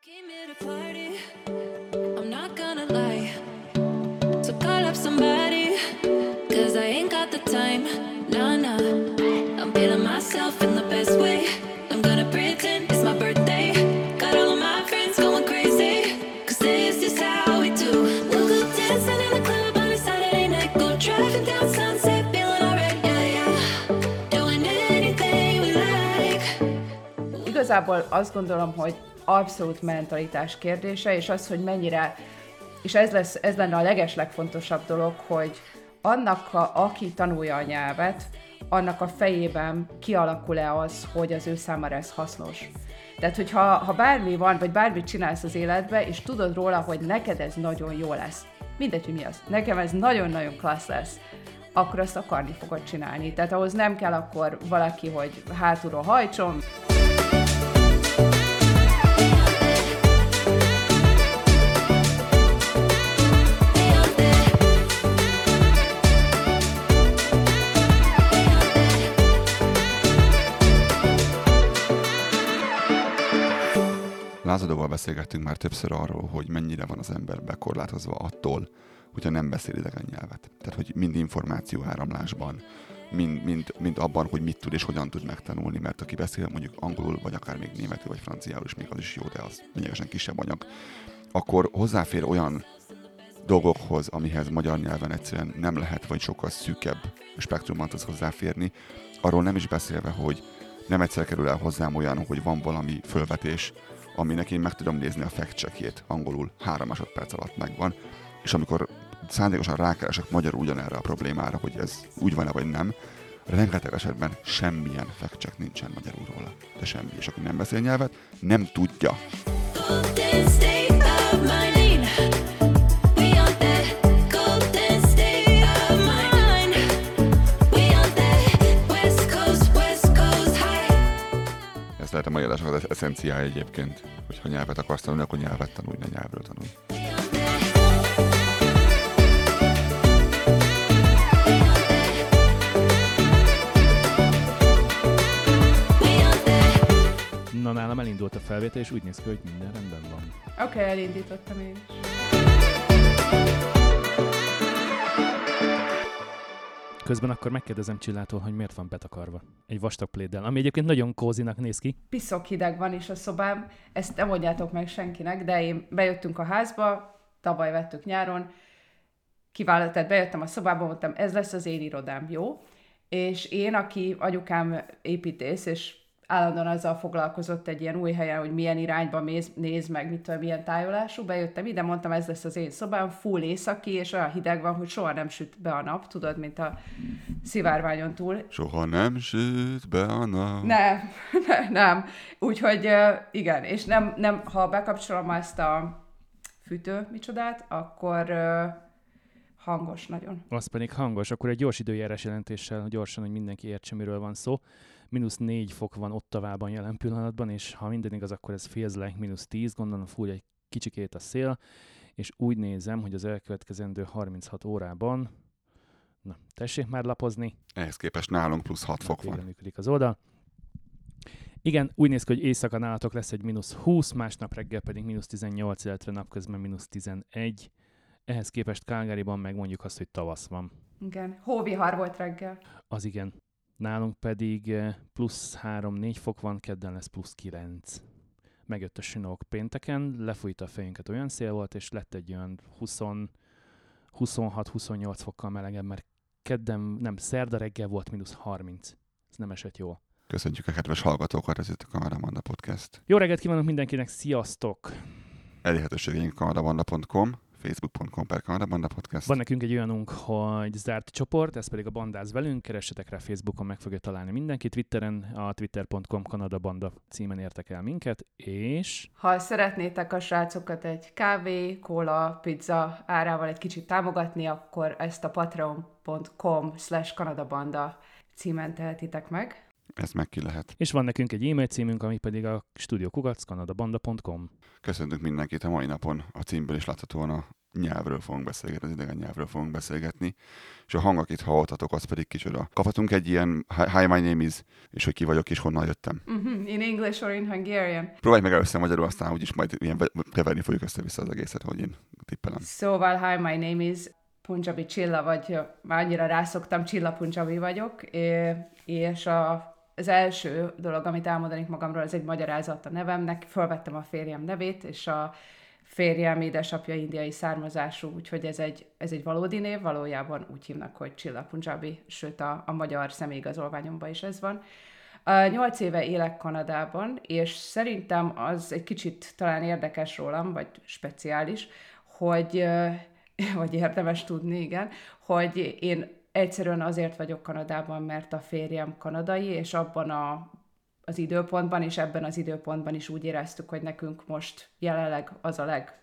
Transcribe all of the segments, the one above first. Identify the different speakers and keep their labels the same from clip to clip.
Speaker 1: came here to party. I'm not gonna lie. So call up somebody. Cause I ain't got the time. Nah, nah. I'm feeling myself in the best way. I'm gonna pretend it's my birthday. Got all of my friends going crazy. Cause this is how we do. We'll go dancing in the club on a Saturday night. Go driving down sunset, feeling alright. Yeah, yeah. Doing anything we like.
Speaker 2: Igazából azt gondolom, hogy abszolút mentalitás kérdése, és az, hogy mennyire, és ez, lesz, ez lenne a legeslegfontosabb dolog, hogy annak, a, aki tanulja a nyelvet, annak a fejében kialakul-e az, hogy az ő számára ez hasznos. Tehát, hogyha ha bármi van, vagy bármit csinálsz az életbe, és tudod róla, hogy neked ez nagyon jó lesz, mindegy, hogy mi az, nekem ez nagyon-nagyon klassz lesz, akkor azt akarni fogod csinálni. Tehát ahhoz nem kell akkor valaki, hogy hátulról hajtson,
Speaker 3: Lázadóval beszélgettünk már többször arról, hogy mennyire van az ember bekorlátozva attól, hogyha nem beszél idegen nyelvet. Tehát, hogy mind információ áramlásban, mind, mind, mind abban, hogy mit tud és hogyan tud megtanulni, mert aki beszél mondjuk angolul, vagy akár még németül, vagy franciául is, még az is jó, de az lényegesen kisebb anyag, akkor hozzáfér olyan dolgokhoz, amihez magyar nyelven egyszerűen nem lehet, vagy sokkal szűkebb spektrumot az hozzáférni. Arról nem is beszélve, hogy nem egyszer kerül el hozzám olyan, hogy van valami fölvetés, aminek én meg tudom nézni a fact angolul három másodperc alatt megvan, és amikor szándékosan rákeresek magyarul ugyanerre a problémára, hogy ez úgy van-e vagy nem, rengeteg esetben semmilyen fact nincsen magyarul róla. De semmi. És aki nem beszél nyelvet, nem tudja.
Speaker 1: Golden
Speaker 3: Ez lehet a mai adásnak az eszenciája egyébként. Hogyha nyelvet akarsz tanulni, akkor nyelvet tanulj, ne nyelvről tanulj.
Speaker 4: Na, nálam elindult a felvétel, és úgy néz ki, hogy minden rendben van.
Speaker 2: Oké, okay, elindítottam én is.
Speaker 4: Közben akkor megkérdezem Csillától, hogy miért van betakarva. Egy vastag pléddel, ami egyébként nagyon kózinak néz ki.
Speaker 2: Piszok hideg van is a szobám, ezt nem mondjátok meg senkinek, de én bejöttünk a házba, tavaly vettük nyáron, kivállalt, tehát bejöttem a szobába, mondtam, ez lesz az én irodám, jó? És én, aki anyukám építész, és állandóan azzal foglalkozott egy ilyen új helyen, hogy milyen irányba méz, néz meg, mit tudom, milyen tájolású, bejöttem ide, mondtam, ez lesz az én szobám, full északi, és olyan hideg van, hogy soha nem süt be a nap, tudod, mint a szivárványon túl,
Speaker 3: Soha nem süt be a nap.
Speaker 2: nem, ne, nem. Úgyhogy igen, és nem, nem, ha bekapcsolom ezt a fűtő micsodát, akkor hangos nagyon.
Speaker 4: Az pedig hangos, akkor egy gyors időjárás jelentéssel gyorsan, hogy mindenki értse, miről van szó. Minusz 4 fok van Ottavában jelen pillanatban, és ha minden igaz, akkor ez feels like mínusz 10, gondolom fúj egy kicsikét a szél, és úgy nézem, hogy az elkövetkezendő 36 órában, na, tessék már lapozni,
Speaker 3: Ehhez képest nálunk plusz 6 fok van.
Speaker 4: működik az oldal. Igen, úgy néz ki, hogy éjszaka nálatok lesz egy mínusz 20, másnap reggel pedig mínusz 18, illetve napközben mínusz 11. Ehhez képest Calgaryban meg mondjuk azt, hogy tavasz van.
Speaker 2: Igen, hóvihar volt reggel.
Speaker 4: Az igen. Nálunk pedig eh, plusz 3-4 fok van, kedden lesz plusz 9. Megjött a sinók pénteken, lefújta a fejünket, olyan szél volt, és lett egy olyan 20 26-28 fokkal melegebb, mert kedden, nem, szerda reggel volt mínusz 30. Ez nem esett jól.
Speaker 3: Köszönjük a kedves hallgatókat, ez itt a Kameramanda Podcast.
Speaker 4: Jó reggelt kívánok mindenkinek, sziasztok!
Speaker 3: Elérhetőségeink kameramanda.com, facebook.com per Kameramanda Podcast.
Speaker 4: Van nekünk egy olyanunk, hogy zárt csoport, ez pedig a Bandáz velünk, keressetek rá Facebookon, meg fogja találni mindenki, Twitteren, a twitter.com Kanada Banda címen értek el minket, és
Speaker 2: Ha szeretnétek a srácokat egy kávé, kóla, pizza árával egy kicsit támogatni, akkor ezt a patreon.com slash kanadabanda címen tehetitek meg.
Speaker 3: Ez meg ki lehet.
Speaker 4: És van nekünk egy e-mail címünk, ami pedig a studiokukackanadabanda.com.
Speaker 3: Köszöntünk mindenkit a mai napon. A címből is láthatóan a nyelvről fogunk beszélgetni, az idegen nyelvről fogunk beszélgetni. És a hang, akit hallottatok, az pedig kicsoda. Kaphatunk egy ilyen Hi, my name is, és hogy ki vagyok és honnan jöttem.
Speaker 2: Mm-hmm. In English or in Hungarian?
Speaker 3: Próbálj meg először magyarul, aztán úgyis majd ilyen keverni fogjuk össze-vissza az egészet, hogy én tippelem.
Speaker 2: Szóval, hi, my name is Punjabi Csilla, vagy már annyira rászoktam, Csilla Punjabi vagyok, és a az első dolog, amit elmondanék magamról, ez egy magyarázat a nevemnek. Fölvettem a férjem nevét, és a férjem édesapja indiai származású, úgyhogy ez egy, ez egy valódi név, valójában úgy hívnak, hogy Csilla Punjabi, sőt a, a magyar személyigazolványomban is ez van. Nyolc éve élek Kanadában, és szerintem az egy kicsit talán érdekes rólam, vagy speciális, hogy, vagy érdemes tudni, igen, hogy én egyszerűen azért vagyok Kanadában, mert a férjem kanadai, és abban a, az időpontban, és ebben az időpontban is úgy éreztük, hogy nekünk most jelenleg az a leg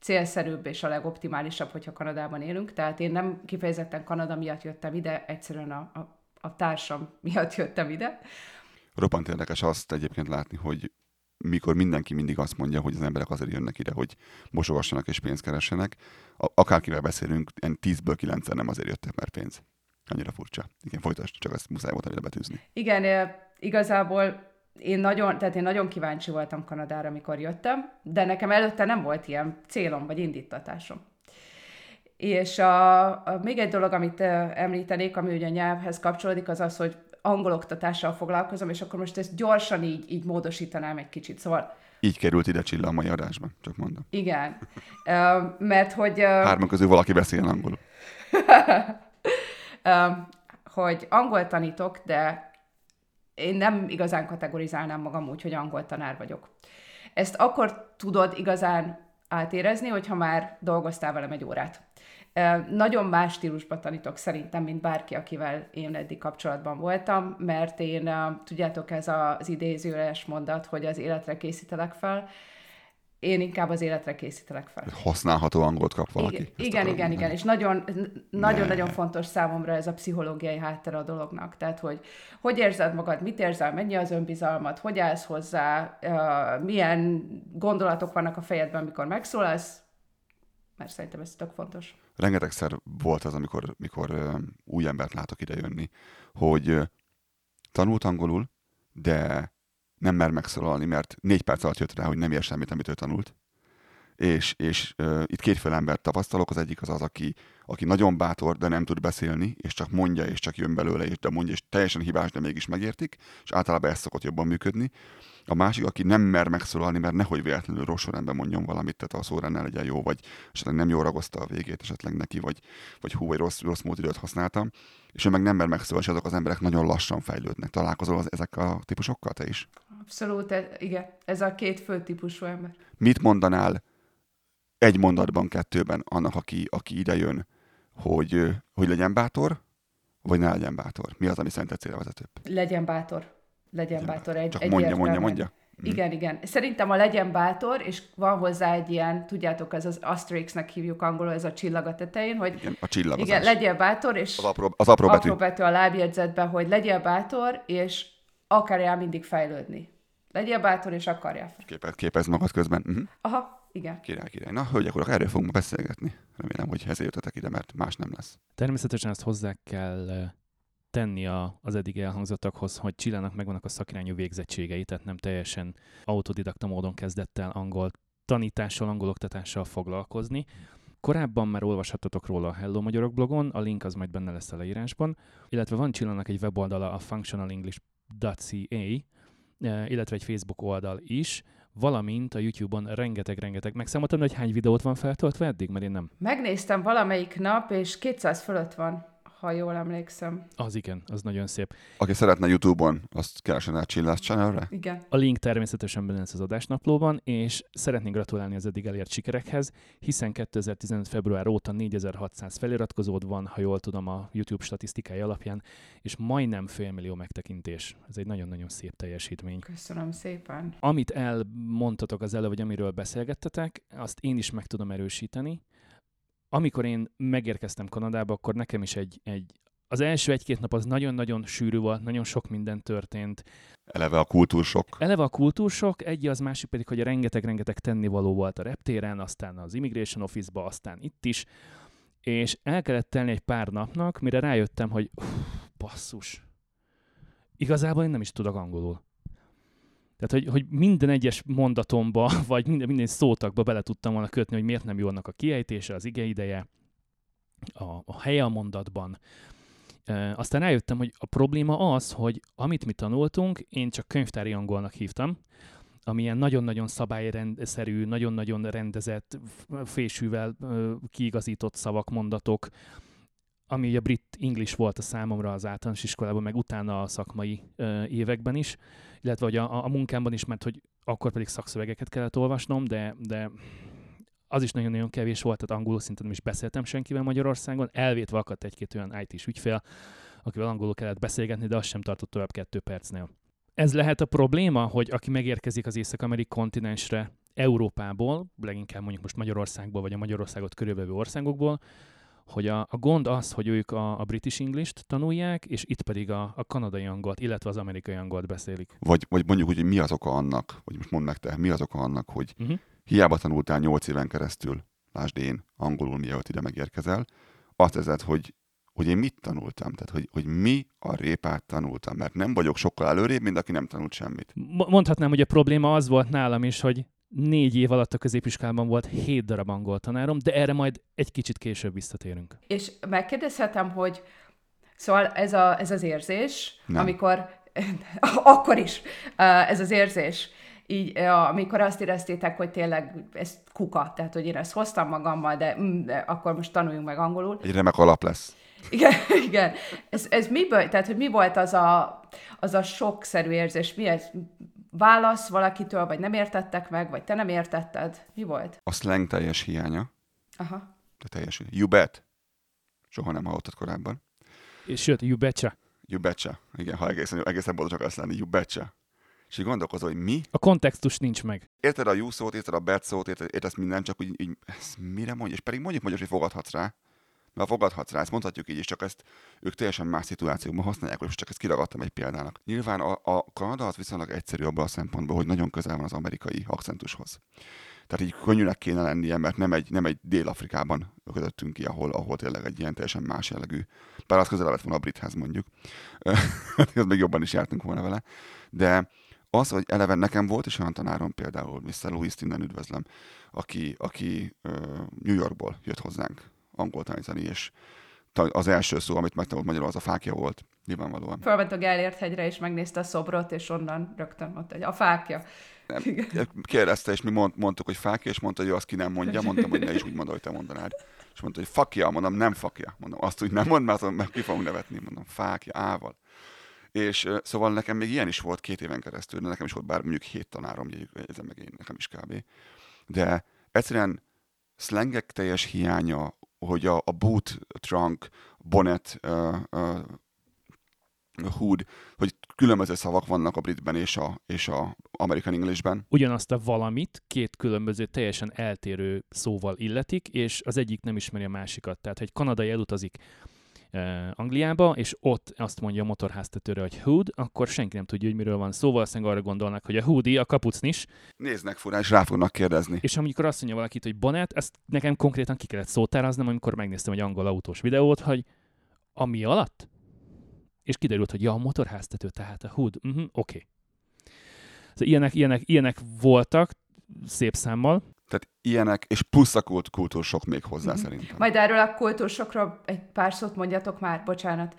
Speaker 2: célszerűbb és a legoptimálisabb, hogyha Kanadában élünk. Tehát én nem kifejezetten Kanada miatt jöttem ide, egyszerűen a, a, a társam miatt jöttem ide.
Speaker 3: Roppant érdekes azt egyébként látni, hogy mikor mindenki mindig azt mondja, hogy az emberek azért jönnek ide, hogy mosogassanak és pénzt keressenek, akárkivel beszélünk, 10-ből 9 nem azért jöttek, mert pénz. Annyira furcsa. Igen, folytasd, csak ezt muszáj volt ide betűzni.
Speaker 2: Igen, igazából én nagyon, tehát én nagyon kíváncsi voltam Kanadára, amikor jöttem, de nekem előtte nem volt ilyen célom vagy indítatásom. És a, a, még egy dolog, amit említenék, ami ugye a nyelvhez kapcsolódik, az az, hogy angol oktatással foglalkozom, és akkor most ezt gyorsan így, így módosítanám egy kicsit. Szóval
Speaker 3: így került ide Csilla a mai adásban, csak mondom.
Speaker 2: Igen, uh, mert hogy... Uh,
Speaker 3: Hárman közül valaki beszél angolul.
Speaker 2: uh, hogy angol tanítok, de én nem igazán kategorizálnám magam úgy, hogy angol tanár vagyok. Ezt akkor tudod igazán átérezni, hogyha már dolgoztál velem egy órát. Nagyon más stílusban tanítok szerintem, mint bárki, akivel én eddig kapcsolatban voltam, mert én, tudjátok, ez az idézőes mondat, hogy az életre készítelek fel, én inkább az életre készítelek fel.
Speaker 3: Használható angolt kap valaki.
Speaker 2: Igen, igen, igen, igen, és nagyon, nagyon, fontos számomra ez a pszichológiai háttere a dolognak. Tehát, hogy hogy érzed magad, mit érzel, mennyi az önbizalmad, hogy állsz hozzá, milyen gondolatok vannak a fejedben, amikor megszólalsz, mert szerintem ez tök fontos.
Speaker 3: Rengetegszer volt az, amikor mikor, új embert látok ide jönni, hogy tanult angolul, de nem mer megszólalni, mert négy perc alatt jött rá, hogy nem ér semmit, amit ő tanult. És, és uh, itt kétféle embert tapasztalok, az egyik az az, aki, aki nagyon bátor, de nem tud beszélni, és csak mondja, és csak jön belőle, és de mondja, és teljesen hibás, de mégis megértik, és általában ez szokott jobban működni. A másik, aki nem mer megszólalni, mert nehogy véletlenül rossz sorrendben mondjon valamit, tehát a szórend ne legyen jó, vagy esetleg nem jól ragozta a végét esetleg neki, vagy, vagy hú, vagy rossz, rossz módidőt használtam, és ő meg nem mer megszólalni, és azok az emberek nagyon lassan fejlődnek. Találkozol az, ezek a típusokkal te is?
Speaker 2: Abszolút, e, igen. Ez a két fő típusú ember.
Speaker 3: Mit mondanál egy mondatban, kettőben annak, aki, aki ide jön, hogy, hogy legyen bátor, vagy ne legyen bátor? Mi az, ami szerinted célra vezetőbb?
Speaker 2: Legyen bátor. Legyen bátor. Egy,
Speaker 3: Csak mondja, mondja, mondja.
Speaker 2: Mm. Igen, igen. Szerintem a legyen bátor, és van hozzá egy ilyen, tudjátok, ez az Asterixnek hívjuk angolul, ez a csillag a tetején, hogy
Speaker 3: igen, a csillagozás.
Speaker 2: Igen, legyél bátor, és
Speaker 3: az apró, az apró, betű.
Speaker 2: apró betű a lábjegyzetben, hogy legyél bátor, és akarjál mindig fejlődni. Legyél bátor, és akarjál.
Speaker 3: Képez, képez magad közben. Uh-huh.
Speaker 2: Aha, igen.
Speaker 3: Király, király. Na, hölgyek, urak, erről fogunk beszélgetni. Remélem, hogy ezért jöttetek ide, mert más nem lesz.
Speaker 4: Természetesen ezt hozzá kell tenni a, az eddig elhangzottakhoz, hogy Csillának megvannak a szakirányú végzettségei, tehát nem teljesen autodidakta módon kezdett el angol tanítással, angol oktatással foglalkozni. Korábban már olvashattatok róla a Hello Magyarok blogon, a link az majd benne lesz a leírásban, illetve van Csillának egy weboldala a functionalenglish.ca, illetve egy Facebook oldal is, valamint a YouTube-on rengeteg-rengeteg. Megszámoltam, hogy hány videót van feltöltve eddig, mert én nem.
Speaker 2: Megnéztem valamelyik nap, és 200 fölött van ha jól emlékszem.
Speaker 4: Az igen, az nagyon szép.
Speaker 3: Aki szeretne YouTube-on, azt keresen át Chillás channelre?
Speaker 2: Igen.
Speaker 4: A link természetesen benne lesz az adásnaplóban, és szeretnék gratulálni az eddig elért sikerekhez, hiszen 2015. február óta 4600 feliratkozód van, ha jól tudom a YouTube statisztikai alapján, és majdnem félmillió megtekintés. Ez egy nagyon-nagyon szép teljesítmény.
Speaker 2: Köszönöm szépen.
Speaker 4: Amit elmondtatok az előbb, vagy amiről beszélgettetek, azt én is meg tudom erősíteni, amikor én megérkeztem Kanadába, akkor nekem is egy, egy az első egy-két nap az nagyon-nagyon sűrű volt, nagyon sok minden történt.
Speaker 3: Eleve a kultúrsok.
Speaker 4: Eleve a kultúrsok, egy az másik pedig, hogy rengeteg-rengeteg tennivaló volt a reptéren, aztán az Immigration Office-ba, aztán itt is, és el kellett tenni egy pár napnak, mire rájöttem, hogy uff, basszus, igazából én nem is tudok angolul. Tehát, hogy, hogy minden egyes mondatomba, vagy minden, minden szótakba bele tudtam volna kötni, hogy miért nem jó annak a kiejtése, az igeideje, a, a helye a mondatban. E, aztán rájöttem, hogy a probléma az, hogy amit mi tanultunk, én csak könyvtári angolnak hívtam, ami ilyen nagyon-nagyon szabályszerű, nagyon-nagyon rendezett, fésűvel kiigazított szavak, mondatok, ami a brit English volt a számomra az általános iskolában, meg utána a szakmai ö, években is, illetve hogy a, a munkámban is, mert hogy akkor pedig szakszövegeket kellett olvasnom, de, de az is nagyon-nagyon kevés volt, tehát angolul szinte nem is beszéltem senkivel Magyarországon, elvétve akadt egy-két olyan IT-s ügyfél, akivel angolul kellett beszélgetni, de az sem tartott tovább kettő percnél. Ez lehet a probléma, hogy aki megérkezik az észak-amerikai kontinensre Európából, leginkább mondjuk most Magyarországból, vagy a Magyarországot körülvevő országokból, hogy a, a gond az, hogy ők a, a British English-t tanulják, és itt pedig a, a kanadai angolt, illetve az amerikai angolt beszélik.
Speaker 3: Vagy, vagy mondjuk, hogy mi az oka annak, vagy most mondd meg te, mi az oka annak, hogy uh-huh. hiába tanultál 8 éven keresztül, lásd én, angolul mielőtt ide megérkezel, azt ezed, hogy hogy én mit tanultam, tehát hogy, hogy mi a répát tanultam, mert nem vagyok sokkal előrébb, mint aki nem tanult semmit.
Speaker 4: Mondhatnám, hogy a probléma az volt nálam is, hogy négy év alatt a középiskolában volt hét darab angol tanárom, de erre majd egy kicsit később visszatérünk.
Speaker 2: És megkérdezhetem, hogy szóval ez, a, ez az érzés, Nem. amikor, akkor is ez az érzés, így, amikor azt éreztétek, hogy tényleg ez kuka, tehát hogy én ezt hoztam magammal, de, mm, de akkor most tanuljunk meg angolul.
Speaker 3: Egy remek alap lesz.
Speaker 2: Igen, igen. Ez, ez miből, tehát hogy mi volt az a, az a sokszerű érzés? Mi ez? Válasz valakitől, vagy nem értettek meg, vagy te nem értetted? Mi volt?
Speaker 3: A slang teljes hiánya.
Speaker 2: Aha.
Speaker 3: De teljes. You bet. Soha nem hallottad korábban.
Speaker 4: És sőt, you betcha.
Speaker 3: You betcha. Igen, ha egészen, egészen boldog akarsz lenni, you betcha. És így gondolkozol, hogy mi?
Speaker 4: A kontextus nincs meg.
Speaker 3: Érted a you szót, érted a bet szót, érted, érted minden, csak úgy, így, ezt mire mondja? És pedig mondjuk magyar, hogy fogadhatsz rá mert fogadhatsz rá, ezt mondhatjuk így is, csak ezt ők teljesen más szituációkban használják, és csak ezt kiragadtam egy példának. Nyilván a, a Kanada az viszonylag egyszerű abban a szempontból, hogy nagyon közel van az amerikai akcentushoz. Tehát így könnyűnek kéne lennie, mert nem egy, nem egy Dél-Afrikában kötöttünk ki, ahol, ahol tényleg egy ilyen teljesen más jellegű, bár az közel lett volna a brithez mondjuk, az még jobban is jártunk volna vele, de az, hogy eleve nekem volt is olyan tanárom például, Mr. Louis innen üdvözlöm, aki, aki New Yorkból jött hozzánk angol tanítani, és az első szó, amit megtanult magyarul, az a fákja volt, nyilvánvalóan.
Speaker 2: Fölment a Gellért hegyre, és megnézte a szobrot, és onnan rögtön ott egy, a fákja.
Speaker 3: Nem, kérdezte, és mi mond, mondtuk, hogy fákja, és mondta, hogy ő azt ki nem mondja, mondtam, hogy ne is úgy mondod, hogy te mondanád. És mondta, hogy fakja, mondom, nem fakja. Mondom, azt úgy nem mond, mert, mert ki fogunk nevetni. Mondom, fákja, ával. És szóval nekem még ilyen is volt két éven keresztül, de nekem is volt bár mondjuk hét tanárom, ez meg én, nekem is kb. De egyszerűen szlengek teljes hiánya, hogy a, a boot, trunk, bonnet, uh, uh, hood, hogy különböző szavak vannak a britben és a, és a American Englishben.
Speaker 4: Ugyanazt a valamit két különböző, teljesen eltérő szóval illetik, és az egyik nem ismeri a másikat. Tehát, hogy kanadai elutazik Angliába, és ott azt mondja a motorháztetőre, hogy hood, akkor senki nem tudja, hogy miről van szó, valószínűleg arra gondolnak, hogy a hoodie, a kapucnis.
Speaker 3: Néznek furán, és rá fognak kérdezni.
Speaker 4: És amikor azt mondja valakit, hogy bonnet, ezt nekem konkrétan ki kellett szótáraznom, amikor megnéztem egy angol autós videót, hogy ami alatt? És kiderült, hogy ja, a motorháztető, tehát a hood, uh-huh, oké. Okay. Szóval ilyenek, ilyenek, ilyenek voltak, szép számmal.
Speaker 3: Tehát ilyenek, és plusz a kult, kultúrsok még hozzá mm-hmm. szerintem.
Speaker 2: Majd erről a kultúrsokról egy pár szót mondjatok már, bocsánat.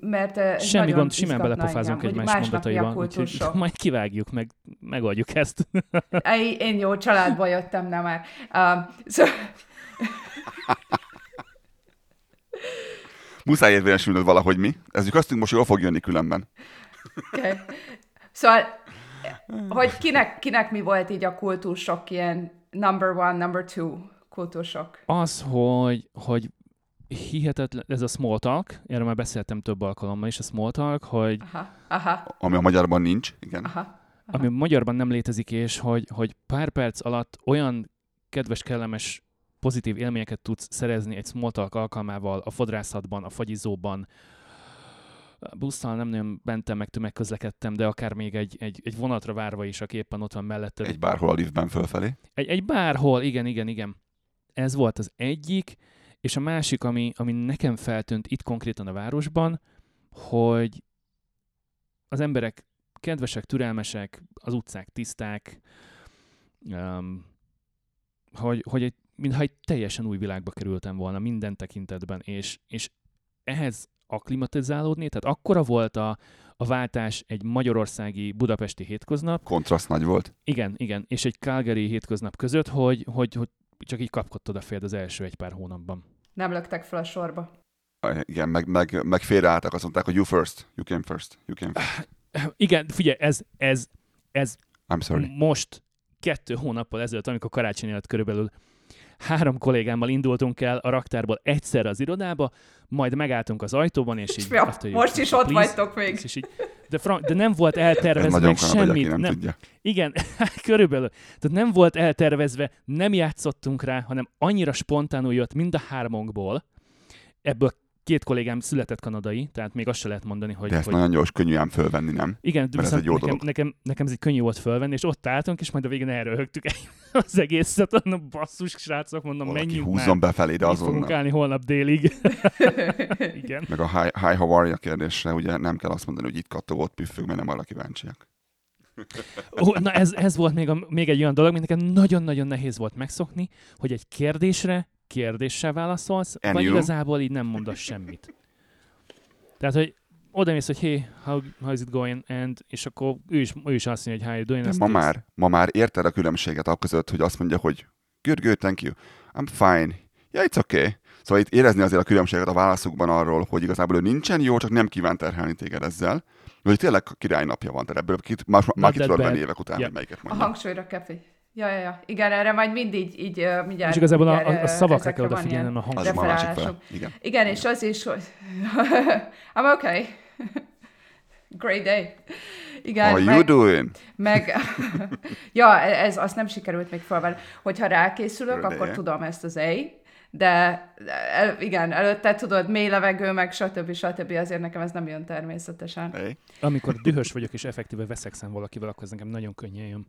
Speaker 2: Mert
Speaker 4: Semmi gond, simán belepofázunk egymás mondataiban, úgyhogy majd kivágjuk, meg megoldjuk ezt.
Speaker 2: Én jó családba jöttem, nem már. Uh, so...
Speaker 3: Muszáj érvényesülnöd valahogy mi. Ez azt most jól fog jönni különben.
Speaker 2: okay. Szóval, hogy kinek, kinek mi volt így a kultúrsok ilyen number one, number two kultúrsok?
Speaker 4: Az, hogy, hogy hihetetlen, ez a small talk, erről már beszéltem több alkalommal is, a small talk, hogy...
Speaker 2: Aha, aha.
Speaker 3: Ami a magyarban nincs, igen.
Speaker 2: Aha, aha.
Speaker 4: Ami a magyarban nem létezik, és hogy, hogy pár perc alatt olyan kedves, kellemes, pozitív élményeket tudsz szerezni egy small talk alkalmával a fodrászatban, a fagyizóban, busszal nem nagyon mentem, meg tömegközlekedtem, de akár még egy, egy, egy vonatra várva is, aki éppen ott van melletted.
Speaker 3: Egy bárhol a liftben fölfelé.
Speaker 4: Egy, egy bárhol, igen, igen, igen. Ez volt az egyik, és a másik, ami, ami nekem feltűnt itt konkrétan a városban, hogy az emberek kedvesek, türelmesek, az utcák tiszták, um, hogy, hogy egy, mintha egy teljesen új világba kerültem volna minden tekintetben, és, és ehhez aklimatizálódni, tehát akkora volt a, a váltás egy magyarországi budapesti hétköznap,
Speaker 3: Kontraszt nagy volt.
Speaker 4: igen, igen, és egy Calgary hétköznap között, hogy, hogy, hogy csak így kapkodtad a fejed az első egy pár hónapban.
Speaker 2: Nem löktek fel a sorba.
Speaker 3: Igen, meg, meg, meg félreálltak, azt mondták, hogy you first, you came first, you came first.
Speaker 4: Igen, figyelj, ez, ez, ez
Speaker 3: I'm sorry.
Speaker 4: most kettő hónappal ezelőtt, amikor karácsony előtt körülbelül három kollégámmal indultunk el a raktárból egyszerre az irodába, majd megálltunk az ajtóban, és így...
Speaker 2: Ja,
Speaker 4: azt,
Speaker 2: most is ott
Speaker 4: please,
Speaker 2: vagytok még.
Speaker 4: És így, de, fran- de nem volt
Speaker 3: Ez
Speaker 4: eltervezve meg semmit.
Speaker 3: nem,
Speaker 4: Nem,
Speaker 3: tudja.
Speaker 4: igen, körülbelül. Tehát nem volt eltervezve, nem játszottunk rá, hanem annyira spontánul jött mind a hármunkból. Ebből két kollégám született kanadai, tehát még azt se lehet mondani, hogy...
Speaker 3: De ezt
Speaker 4: hogy
Speaker 3: nagyon gyors, könnyű ám fölvenni, nem?
Speaker 4: igen, de
Speaker 3: ez egy jó
Speaker 4: nekem,
Speaker 3: dolog.
Speaker 4: nekem, nekem, ez egy könnyű volt fölvenni, és ott álltunk, és majd a végén elröhögtük az egészet, mondom, basszus, srácok, mondom,
Speaker 3: Valaki
Speaker 4: menjünk
Speaker 3: húzzon
Speaker 4: már.
Speaker 3: befelé, de
Speaker 4: Itt fogunk
Speaker 3: azonnal.
Speaker 4: állni holnap délig. igen.
Speaker 3: Meg a hi, hi how are you kérdésre, ugye nem kell azt mondani, hogy itt kattog, ott püffög, mert nem arra kíváncsiak.
Speaker 4: Ó, na ez, ez volt még, a, még egy olyan dolog, mint nekem nagyon-nagyon nehéz volt megszokni, hogy egy kérdésre kérdéssel válaszolsz,
Speaker 3: And
Speaker 4: vagy
Speaker 3: you?
Speaker 4: igazából így nem mondasz semmit. Tehát, hogy oda mész, hogy hey, how, how is it going? And, és akkor ő is, ő is azt mondja, hogy how you doing?
Speaker 3: Ma már, ma már érted a különbséget a között, hogy azt mondja, hogy good, good, thank you, I'm fine, yeah, it's okay. Szóval itt érezni azért a különbséget a válaszukban arról, hogy igazából ő nincsen jó, csak nem kíván terhelni téged ezzel, vagy tényleg királynapja van, tehát ebből kit, már, már ki tudod évek után,
Speaker 4: Yeah.
Speaker 3: hogy melyiket
Speaker 2: A
Speaker 3: mondja.
Speaker 2: hangsúlyra kell figy- Ja, ja, ja. Igen, erre majd mindig így ö, mindjárt...
Speaker 4: És igazából a,
Speaker 2: mindjárt,
Speaker 4: a, szavakra kell odafigyelni, a
Speaker 3: Az
Speaker 4: hangzásra.
Speaker 3: ma a másik fele.
Speaker 2: referálások.
Speaker 3: Igen.
Speaker 2: Igen, és az is, hogy... I'm okay. Great day. Igen,
Speaker 3: How you
Speaker 2: meg,
Speaker 3: doing?
Speaker 2: meg ja, ez azt nem sikerült még felvenni. Hogyha rákészülök,
Speaker 3: Örülje.
Speaker 2: akkor tudom ezt az A, de el, igen, előtte tudod, mély levegő, meg stb. stb. Azért nekem ez nem jön természetesen.
Speaker 3: Hey.
Speaker 4: Amikor dühös vagyok és effektíve veszekszem valakivel, akkor ez nekem nagyon könnyen jön.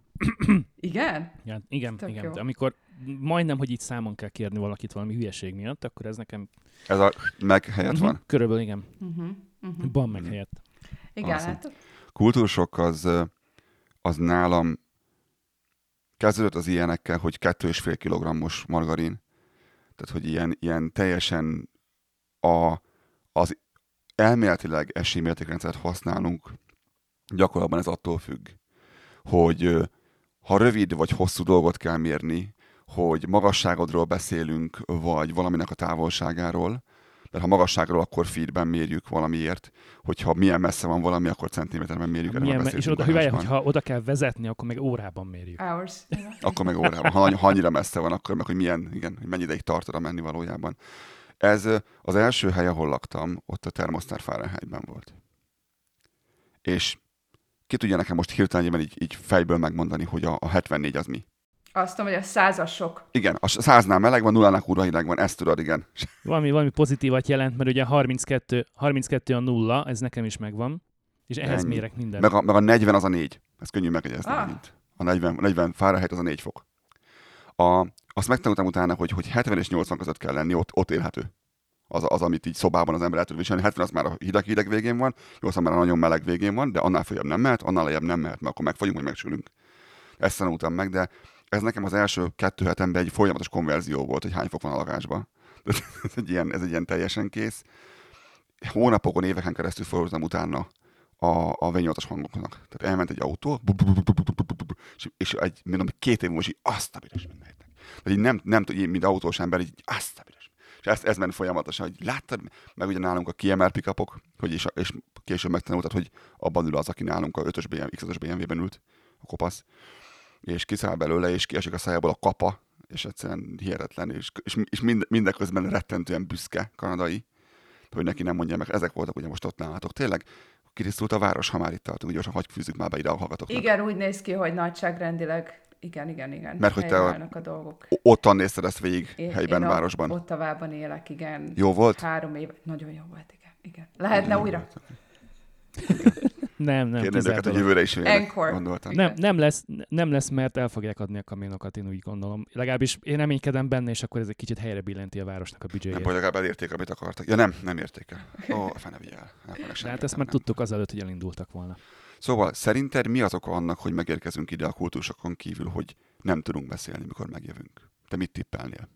Speaker 2: Igen?
Speaker 4: Ja, igen,
Speaker 2: Tök
Speaker 4: igen.
Speaker 2: jó.
Speaker 4: De amikor majdnem, hogy így számon kell kérni valakit valami hülyeség miatt, akkor ez nekem
Speaker 3: Ez a meg helyett van.
Speaker 4: Mhm, körülbelül igen.
Speaker 2: Uh-huh. Uh-huh.
Speaker 4: Ban meg helyett.
Speaker 2: Igen,
Speaker 3: Awesome.
Speaker 2: hát
Speaker 3: kultúrsok az, az nálam kezdődött az ilyenekkel, hogy kettő és fél kilogrammos margarin. Tehát, hogy ilyen, ilyen teljesen a, az elméletileg esélymértékrendszert használunk, gyakorlatban ez attól függ, hogy ha rövid vagy hosszú dolgot kell mérni, hogy magasságodról beszélünk, vagy valaminek a távolságáról, mert ha magasságról, akkor feetben mérjük valamiért, hogyha milyen messze van valami, akkor centiméterben mérjük.
Speaker 4: Milyen, me- és oda,
Speaker 3: adásban.
Speaker 4: hogyha oda kell vezetni, akkor meg órában mérjük.
Speaker 2: hours.
Speaker 3: Akkor meg órában. Ha, ha annyira messze van, akkor meg, hogy milyen, igen, hogy mennyi ideig tart oda menni valójában. Ez az első hely, ahol laktam, ott a termosztár Fahrenheitben volt. És ki tudja nekem most hirtelen így, így fejből megmondani, hogy a, a 74 az mi?
Speaker 2: Azt mondom, hogy a százasok.
Speaker 3: Igen, a száznál meleg van, nullánál kurva hideg van, ezt tudod, igen.
Speaker 4: Valami, valami pozitívat jelent, mert ugye 32, 32 a nulla, ez nekem is megvan, és ehhez
Speaker 3: Ennyi.
Speaker 4: mérek mindent.
Speaker 3: Meg a, meg a 40 az a 4. Ez könnyű megegyezni
Speaker 2: Ah.
Speaker 3: megint. A 40, 40 Fahrenheit az a 4 fok. A, azt megtanultam utána, hogy, hogy 70 és 80 között kell lenni, ott, ott élhető. Az, az, amit így szobában az ember el tud viselni. 70 az már a hideg-hideg végén van, 80 már a nagyon meleg végén van, de annál följebb nem mehet, annál lejjebb nem mehet, mert akkor megfagyunk, vagy megsülünk. Ezt tanultam meg, de ez nekem az első kettő hetemben egy folyamatos konverzió volt, hogy hány fok van a lakásban. ez egy ilyen, ez egy ilyen teljesen kész. Hónapokon, éveken keresztül forróztam utána a, a v hangoknak. Tehát elment egy autó, és egy, mondom, két év múlva, azt a büdös mindenhetnek. Tehát így nem, nem így, mint autós ember, így azt a büdös. És ez, ez ment folyamatosan, hogy láttad, meg ugye nálunk a kiemel pikapok, hogy és, és később megtanultad, hogy abban ül az, aki nálunk a 5-ös BMW, X5-ös BMW-ben ült, a kopasz és kiszáll belőle, és kiesik a szájából a kapa, és egyszerűen hihetetlen, és, és, és mind, mindeközben rettentően büszke kanadai, hogy neki nem mondja meg. Ezek voltak ugye most ott nálatok. Tényleg kitisztult a város, ha már itt tartunk, gyorsan hagyj fűzzük már be ide a hallgatóknak.
Speaker 2: Igen, úgy néz ki, hogy nagyságrendileg, igen, igen, igen.
Speaker 3: Mert hogy te a-
Speaker 2: a dolgok.
Speaker 3: Ottan nézted ezt végig,
Speaker 2: Én,
Speaker 3: helyben,
Speaker 2: én
Speaker 3: városban.
Speaker 2: A Ottavában élek, igen.
Speaker 3: Jó volt?
Speaker 2: Három év. Nagyon jó volt, igen. igen. Lehetne
Speaker 3: Nagyon
Speaker 2: újra?
Speaker 3: volt.
Speaker 4: Nem, nem,
Speaker 3: Kérném
Speaker 4: kizárt
Speaker 3: őket, hogy jövőre is
Speaker 2: Encore.
Speaker 3: gondoltam.
Speaker 4: Nem, nem, lesz, nem lesz, mert el fogják adni a kamionokat, én úgy gondolom. Legalábbis én reménykedem benne, és akkor ez egy kicsit helyre billenti a városnak a
Speaker 3: Nem,
Speaker 4: büdzséjét.
Speaker 3: vagy legalább elérték, amit akartak. Ja nem, nem érték el. Ó, a fene vigyel.
Speaker 4: De hát ezt már tudtuk azelőtt, hogy elindultak volna.
Speaker 3: Szóval szerinted mi az oka annak, hogy megérkezünk ide a kultúrsokon kívül, hogy nem tudunk beszélni, mikor megjövünk? Te mit tippelnél?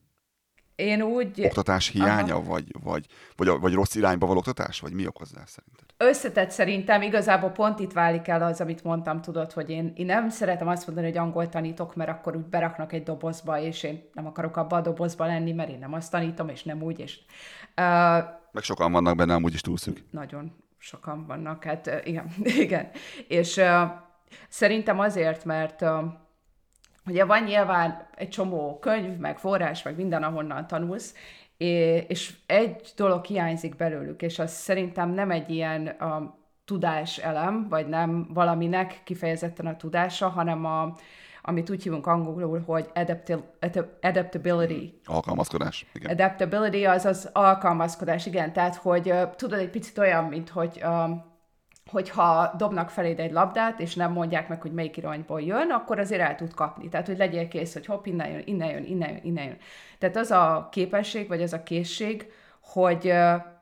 Speaker 2: Én úgy
Speaker 3: Oktatás hiánya,
Speaker 2: Aha.
Speaker 3: vagy, vagy, vagy, vagy rossz irányba való oktatás? Vagy mi okozza szerinted?
Speaker 2: összetett szerintem, igazából pont itt válik el az, amit mondtam, tudod, hogy én, én nem szeretem azt mondani, hogy angol tanítok, mert akkor úgy beraknak egy dobozba, és én nem akarok abba a dobozba lenni, mert én nem azt tanítom, és nem úgy, és uh,
Speaker 3: Meg sokan vannak benne, amúgy is túlszűk.
Speaker 2: nagyon sokan vannak, hát igen, igen. És uh, szerintem azért, mert uh, ugye van nyilván egy csomó könyv, meg forrás, meg minden, ahonnan tanulsz, és egy dolog hiányzik belőlük, és az szerintem nem egy ilyen uh, tudás elem, vagy nem valaminek kifejezetten a tudása, hanem a, amit úgy hívunk angolul, hogy adaptil, adaptability.
Speaker 3: Alkalmazkodás. Igen.
Speaker 2: Adaptability az az alkalmazkodás, igen. Tehát, hogy tudod, egy picit olyan, mint hogy uh, hogyha dobnak feléd egy labdát, és nem mondják meg, hogy melyik irányból jön, akkor azért el tud kapni. Tehát, hogy legyél kész, hogy hopp, innen jön, innen jön, innen jön, innen jön. Tehát az a képesség, vagy az a készség, hogy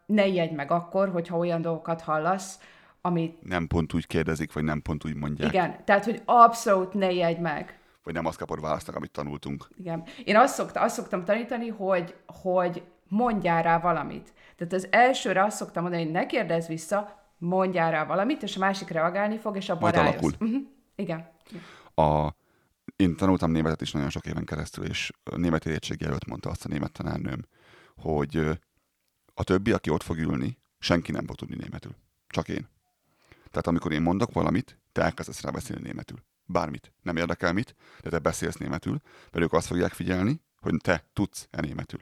Speaker 2: ne ijedj meg akkor, hogyha olyan dolgokat hallasz, amit
Speaker 3: Nem pont úgy kérdezik, vagy nem pont úgy mondják.
Speaker 2: igen, tehát, hogy abszolút ne ijedj meg.
Speaker 3: Vagy nem azt kapod választak, amit tanultunk.
Speaker 2: Igen. Én azt, szokta, azt szoktam tanítani, hogy, hogy mondjál rá valamit. Tehát az elsőre azt szoktam mondani, hogy ne kérdezz vissza, mondjál rá valamit, és a másik reagálni fog, és abban
Speaker 3: Majd alakul.
Speaker 2: Uh-huh. Igen.
Speaker 3: A, én tanultam németet is nagyon sok éven keresztül, és a német érettségi előtt mondta azt a német tanárnőm, hogy a többi, aki ott fog ülni, senki nem fog tudni németül. Csak én. Tehát amikor én mondok valamit, te elkezdesz rá beszélni németül. Bármit. Nem érdekel mit, de te beszélsz németül, mert ők azt fogják figyelni, hogy te tudsz-e németül.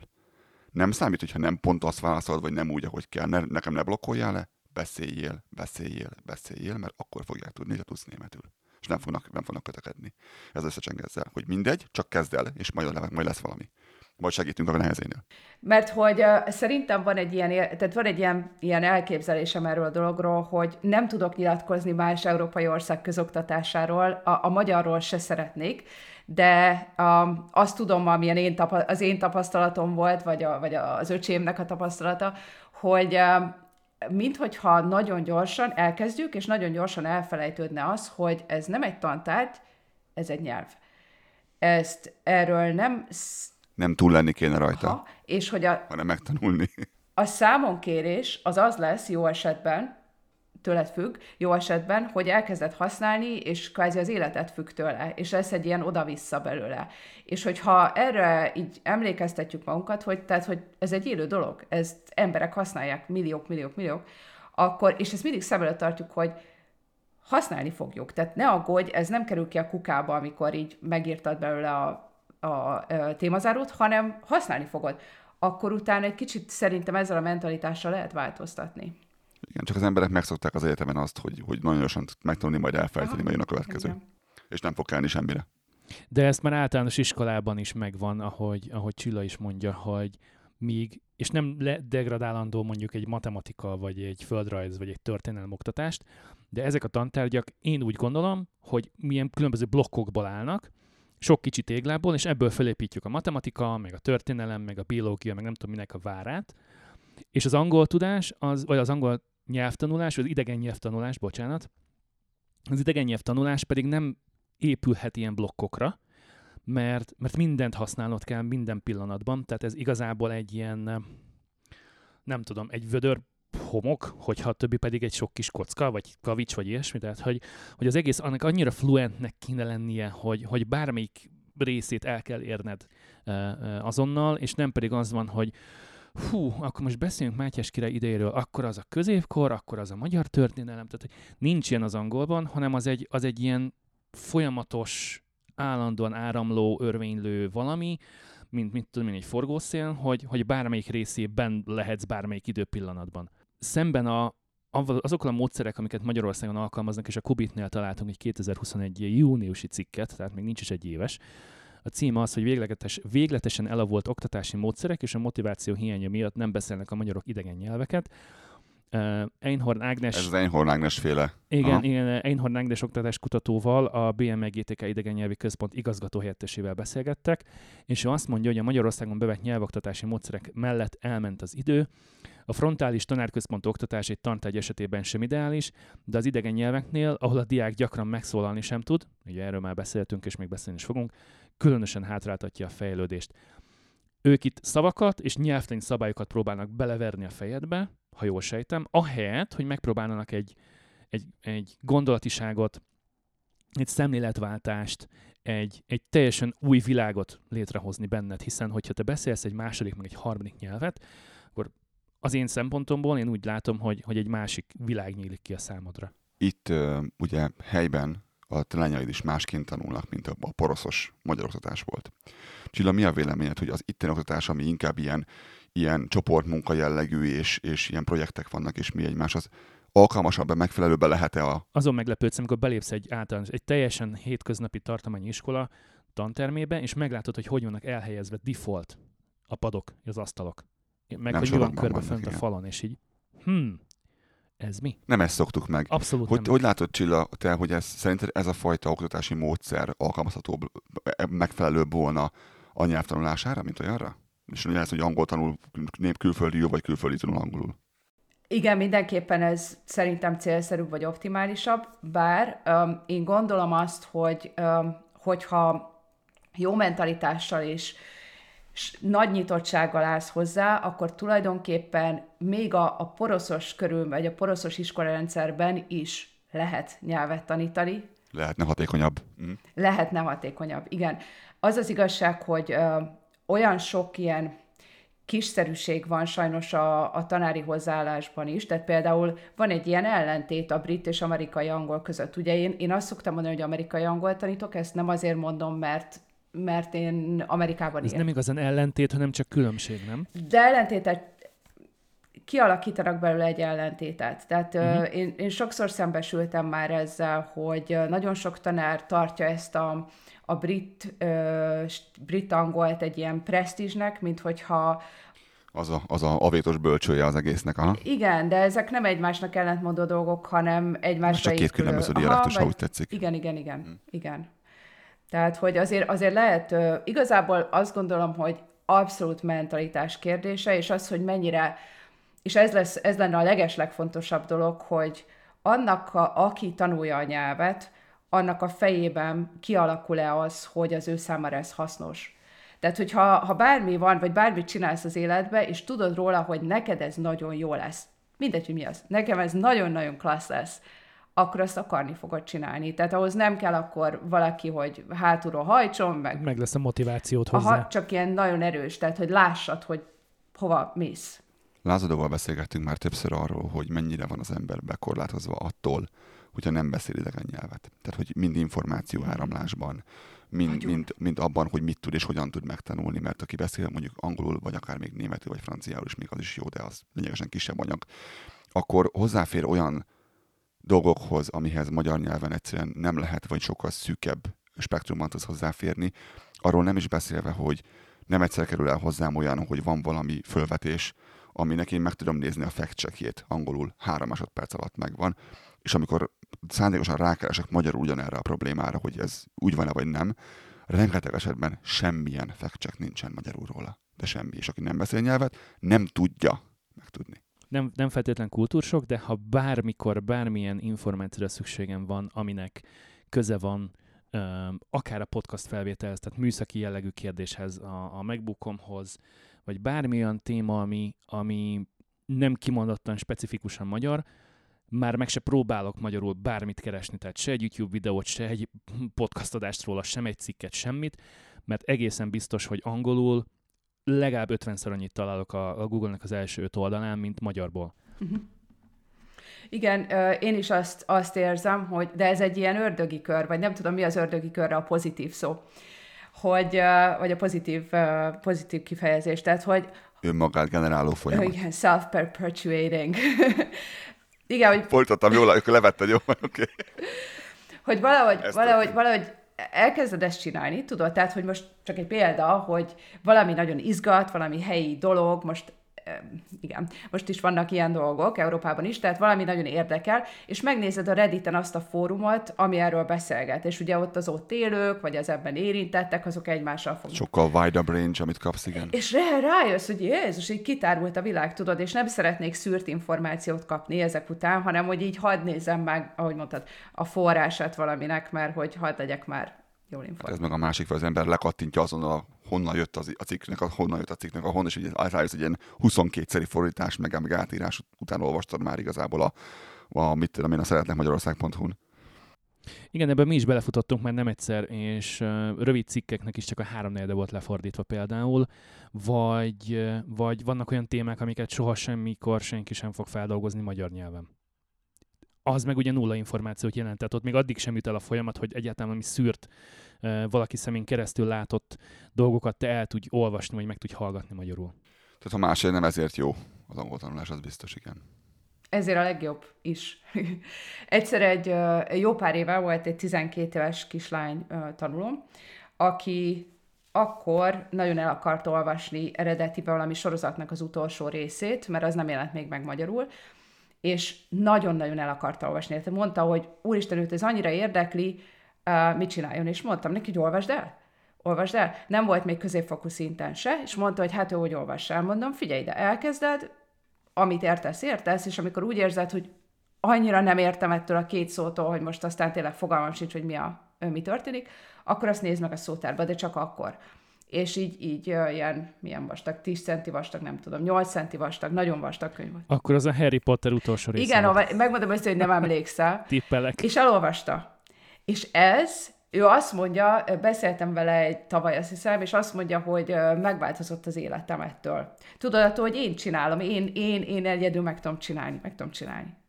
Speaker 3: Nem számít, hogyha nem pont azt válaszolod, vagy nem úgy, ahogy kell. Ne, nekem ne blokkoljál le, beszéljél, beszéljél, beszéljél, mert akkor fogják tudni, hogy tudsz németül. És nem fognak, nem fognak kötekedni. Ez összecseng ezzel, hogy mindegy, csak kezd el, és majd, majd lesz valami. Vagy segítünk a nehezénél.
Speaker 2: Mert hogy uh, szerintem van egy ilyen, tehát van egy ilyen, ilyen elképzelésem erről a dologról, hogy nem tudok nyilatkozni más európai ország közoktatásáról, a, a magyarról se szeretnék, de um, azt tudom, amilyen én tapa- az én tapasztalatom volt, vagy, a, vagy az öcsémnek a tapasztalata, hogy um, minthogyha nagyon gyorsan elkezdjük, és nagyon gyorsan elfelejtődne az, hogy ez nem egy tantárgy, ez egy nyelv. Ezt erről nem
Speaker 3: Nem túl lenni kéne rajta,
Speaker 2: ha, és hogy a,
Speaker 3: hanem megtanulni.
Speaker 2: a számonkérés az az lesz jó esetben, tőled függ, jó esetben, hogy elkezded használni, és kvázi az életet függ tőle, és lesz egy ilyen oda-vissza belőle. És hogyha erre így emlékeztetjük magunkat, hogy, tehát, hogy ez egy élő dolog, ezt emberek használják, milliók, milliók, milliók, akkor, és ezt mindig szem előtt tartjuk, hogy használni fogjuk. Tehát ne aggódj, ez nem kerül ki a kukába, amikor így megírtad belőle a, a, a témazárót, hanem használni fogod. Akkor utána egy kicsit szerintem ezzel a mentalitással lehet változtatni.
Speaker 3: Igen, csak az emberek megszokták az egyetemen azt, hogy, hogy nagyon gyorsan megtanulni, majd elfelejteni,
Speaker 2: Aha,
Speaker 3: majd jön a következő.
Speaker 2: Igen.
Speaker 3: És nem fog kelni semmire.
Speaker 4: De ezt már általános iskolában is megvan, ahogy, ahogy Csilla is mondja, hogy míg, és nem degradálandó mondjuk egy matematika, vagy egy földrajz, vagy egy történelem oktatást, de ezek a tantárgyak én úgy gondolom, hogy milyen különböző blokkokból állnak, sok kicsi téglából, és ebből felépítjük a matematika, meg a történelem, meg a biológia, meg nem tudom minek a várát, és az angol tudás, az, vagy az angol nyelvtanulás, az idegen nyelvtanulás, bocsánat, az idegen nyelvtanulás pedig nem épülhet ilyen blokkokra, mert, mert mindent használnod kell minden pillanatban, tehát ez igazából egy ilyen, nem tudom, egy vödör homok, hogyha a többi pedig egy sok kis kocka, vagy kavics, vagy ilyesmi, tehát hogy, hogy az egész annak annyira fluentnek kéne lennie, hogy, hogy bármelyik részét el kell érned uh, uh, azonnal, és nem pedig az van, hogy hú, akkor most beszéljünk Mátyás király idejéről, akkor az a középkor, akkor az a magyar történelem, tehát hogy nincs ilyen az angolban, hanem az egy, az egy ilyen folyamatos, állandóan áramló, örvénylő valami, mint, mint tudom én, egy forgószél, hogy, hogy bármelyik részében lehetsz bármelyik időpillanatban. Szemben a, azokkal a módszerek, amiket Magyarországon alkalmaznak, és a Kubitnél találtunk egy 2021 júniusi cikket, tehát még nincs is egy éves, a címe az, hogy végletes, végletesen elavult oktatási módszerek és a motiváció hiánya miatt nem beszélnek a magyarok idegen nyelveket. Uh, Einhorn Ágnes...
Speaker 3: Ez az Einhorn Ágnes féle.
Speaker 4: Igen, Aha. igen, Einhorn Ágnes oktatás kutatóval a BMGTK idegen nyelvi központ igazgató helyettesével beszélgettek, és ő azt mondja, hogy a Magyarországon bevett nyelvoktatási módszerek mellett elment az idő, a frontális tanárközpont oktatás egy tantárgy esetében sem ideális, de az idegen nyelveknél, ahol a diák gyakran megszólalni sem tud, ugye erről már beszéltünk és még beszélni is fogunk, különösen hátráltatja a fejlődést. Ők itt szavakat és nyelvtani szabályokat próbálnak beleverni a fejedbe, ha jól sejtem, ahelyett, hogy megpróbálnak egy, egy, egy gondolatiságot, egy szemléletváltást, egy, egy teljesen új világot létrehozni benned, hiszen hogyha te beszélsz egy második, meg egy harmadik nyelvet, akkor az én szempontomból én úgy látom, hogy, hogy egy másik világ nyílik ki a számodra.
Speaker 3: Itt ugye helyben a te lányaid is másként tanulnak, mint a, a poroszos magyar oktatás volt. Csilla, mi a véleményed, hogy az itteni oktatás, ami inkább ilyen, ilyen csoportmunka jellegű, és, és ilyen projektek vannak, és mi egymáshoz, alkalmasabban, megfelelőben lehet-e a...
Speaker 4: Azon meglepődsz, amikor belépsz egy általános, egy teljesen hétköznapi tartományi iskola tantermébe, és meglátod, hogy hogy vannak elhelyezve default a padok, az asztalok. Meg nem hogy mi van körbe fönt a falon, és így, hmm, ez mi?
Speaker 3: Nem ezt szoktuk meg.
Speaker 4: Abszolút
Speaker 3: hogy,
Speaker 4: nem.
Speaker 3: Hogy látod, Csilla, te, hogy ez, szerinted ez a fajta oktatási módszer alkalmazhatóbb, megfelelőbb volna a nyelvtanulására, mint olyanra? És ugye ez, hogy angol tanul nép külföldi jó, vagy külföldi tanul angolul.
Speaker 2: Igen, mindenképpen ez szerintem célszerűbb vagy optimálisabb, bár um, én gondolom azt, hogy um, hogyha jó mentalitással és nagy nyitottsággal állsz hozzá, akkor tulajdonképpen még a, a poroszos körül, vagy a poroszos iskolarendszerben is lehet nyelvet tanítani.
Speaker 3: Lehetne hatékonyabb. Mm.
Speaker 2: Lehetne hatékonyabb, igen. Az az igazság, hogy ö, olyan sok ilyen kiszerűség van sajnos a, a tanári hozzáállásban is, tehát például van egy ilyen ellentét a brit és amerikai angol között. Ugye én, én azt szoktam mondani, hogy amerikai angol tanítok, ezt nem azért mondom, mert mert én Amerikában
Speaker 4: Ez nem igazán ellentét, hanem csak különbség, nem?
Speaker 2: De ellentétet kialakítanak belőle egy ellentétet. Tehát uh-huh. én, én sokszor szembesültem már ezzel, hogy nagyon sok tanár tartja ezt a, a brit, uh, brit angolt egy ilyen presztízsnek, mint hogyha
Speaker 3: az a, az a avétos bölcsője az egésznek, aha.
Speaker 2: Igen, de ezek nem egymásnak ellentmondó dolgok, hanem egymásra
Speaker 3: Csak két különböző dialektus, ha úgy tetszik.
Speaker 2: Igen, igen, igen, hmm. igen. Tehát, hogy azért, azért lehet, igazából azt gondolom, hogy abszolút mentalitás kérdése, és az, hogy mennyire, és ez, lesz, ez lenne a legeslegfontosabb dolog, hogy annak, a, aki tanulja a nyelvet, annak a fejében kialakul-e az, hogy az ő számára ez hasznos. Tehát, hogyha ha bármi van, vagy bármit csinálsz az életbe, és tudod róla, hogy neked ez nagyon jó lesz, mindegy, hogy mi az, nekem ez nagyon-nagyon klassz lesz, akkor azt akarni fogod csinálni. Tehát ahhoz nem kell akkor valaki, hogy hátulról hajtson, meg...
Speaker 4: Meg lesz a motivációt hozzá.
Speaker 2: Aha, csak ilyen nagyon erős, tehát hogy lássad, hogy hova mész.
Speaker 3: Lázadóval beszélgettünk már többször arról, hogy mennyire van az ember bekorlátozva attól, hogyha nem beszél idegen nyelvet. Tehát, hogy mind információ áramlásban, mind, mind, mind abban, hogy mit tud és hogyan tud megtanulni, mert aki beszél mondjuk angolul, vagy akár még németül, vagy franciául is, még az is jó, de az lényegesen kisebb anyag, akkor hozzáfér olyan dolgokhoz, amihez magyar nyelven egyszerűen nem lehet, vagy sokkal szűkebb spektrumban tudsz hozzáférni. Arról nem is beszélve, hogy nem egyszer kerül el hozzám olyan, hogy van valami fölvetés, aminek én meg tudom nézni a fact angolul három másodperc alatt megvan, és amikor szándékosan rákeresek magyarul ugyanerre a problémára, hogy ez úgy van-e vagy nem, rengeteg esetben semmilyen fact nincsen magyarul róla. De semmi. És aki nem beszél nyelvet, nem tudja megtudni
Speaker 4: nem, nem feltétlen kultúrsok, de ha bármikor bármilyen információra szükségem van, aminek köze van akár a podcast felvételhez, tehát műszaki jellegű kérdéshez, a, a megbookomhoz, vagy bármilyen téma, ami, ami nem kimondottan specifikusan magyar, már meg se próbálok magyarul bármit keresni, tehát se egy YouTube videót, se egy podcast adást róla, sem egy cikket, semmit, mert egészen biztos, hogy angolul legalább 50-szer annyit találok a, a Google-nek az első öt oldalán, mint magyarból. Uh-huh.
Speaker 2: Igen, én is azt, azt érzem, hogy de ez egy ilyen ördögi kör, vagy nem tudom, mi az ördögi körre a pozitív szó, hogy, vagy a pozitív, pozitív kifejezés, tehát hogy
Speaker 3: önmagát generáló folyamat.
Speaker 2: Igen, self-perpetuating. igen, hogy...
Speaker 3: Folytattam jól, akkor levetted, jó? Oké. Okay.
Speaker 2: Hogy valahogy, valahogy, valahogy elkezded ezt csinálni, tudod, tehát, hogy most csak egy példa, hogy valami nagyon izgat, valami helyi dolog, most igen, most is vannak ilyen dolgok Európában is, tehát valami nagyon érdekel, és megnézed a Redditen azt a fórumot, ami erről beszélget, és ugye ott az ott élők, vagy az ebben érintettek, azok egymással fognak.
Speaker 3: Sokkal widebb range, amit kapsz, igen.
Speaker 2: És rá, rájössz, hogy Jézus, így kitárult a világ, tudod, és nem szeretnék szűrt információt kapni ezek után, hanem hogy így hadd nézzem meg, ahogy mondtad, a forrását valaminek, mert hogy hadd legyek már jól informált.
Speaker 3: Hát ez meg a másik, hogy az ember lekattintja azon a honnan jött az, a cikknek, a, honnan jött a cikknek, a honnan, és ugye rájössz, hogy ilyen 22-szeri fordítás, meg, meg átírás után olvastad már igazából a, a mit tudom én, a szeretnek Magyarország.hu-n.
Speaker 4: Igen, ebben mi is belefutottunk már nem egyszer, és uh, rövid cikkeknek is csak a három volt lefordítva például, vagy, vagy vannak olyan témák, amiket soha semmikor senki sem fog feldolgozni magyar nyelven az meg ugye nulla információt jelent. Tehát ott még addig sem jut el a folyamat, hogy egyáltalán ami szűrt valaki szemén keresztül látott dolgokat te el tudj olvasni, vagy meg tudj hallgatni magyarul.
Speaker 3: Tehát ha másért nem ezért jó az angol tanulás, az biztos, igen.
Speaker 2: Ezért a legjobb is. Egyszer egy jó pár éve volt egy 12 éves kislány tanulom, aki akkor nagyon el akart olvasni eredeti valami sorozatnak az utolsó részét, mert az nem jelent még meg magyarul, és nagyon-nagyon el akarta olvasni. Tehát mondta, hogy úristen, őt ez annyira érdekli, uh, mit csináljon, és mondtam neki, hogy olvasd el. Olvasd el. Nem volt még középfokú szinten se, és mondta, hogy hát ő, hogy olvass el. Mondom, figyelj ide, elkezded, amit értesz, értesz, és amikor úgy érzed, hogy annyira nem értem ettől a két szótól, hogy most aztán tényleg fogalmam sincs, hogy mi, a, mi történik, akkor azt nézd meg a szótárba, de csak akkor és így, így ilyen, milyen vastag, 10 centi vastag, nem tudom, 8 centi vastag, nagyon vastag könyv volt.
Speaker 4: Akkor az a Harry Potter utolsó része.
Speaker 2: Igen, megmondom ezt, hogy nem emlékszel.
Speaker 4: Tippelek.
Speaker 2: És elolvasta. És ez, ő azt mondja, beszéltem vele egy tavaly, azt hiszem, és azt mondja, hogy megváltozott az életem ettől. Tudod, attól, hogy én csinálom, én, én, én egyedül meg tudom csinálni, meg tudom csinálni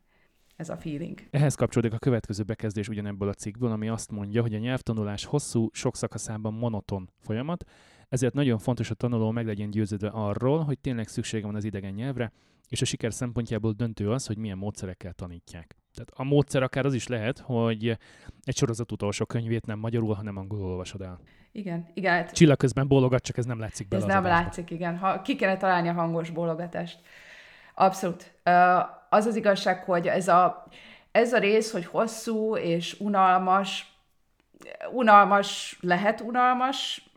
Speaker 2: ez a feeling.
Speaker 4: Ehhez kapcsolódik a következő bekezdés ugyanebből a cikkből, ami azt mondja, hogy a nyelvtanulás hosszú, sok szakaszában monoton folyamat, ezért nagyon fontos, a tanuló meg legyen győződve arról, hogy tényleg szüksége van az idegen nyelvre, és a siker szempontjából döntő az, hogy milyen módszerekkel tanítják. Tehát a módszer akár az is lehet, hogy egy sorozat utolsó könyvét nem magyarul, hanem angolul olvasod el.
Speaker 2: Igen, igen. Hát
Speaker 4: Csillag közben bólogat, csak ez nem látszik bele
Speaker 2: Ez nem adásba. látszik, igen. Ha, ki kellene találni a hangos bólogatást. Abszolút. Az az igazság, hogy ez a, ez a rész, hogy hosszú és unalmas, unalmas lehet unalmas,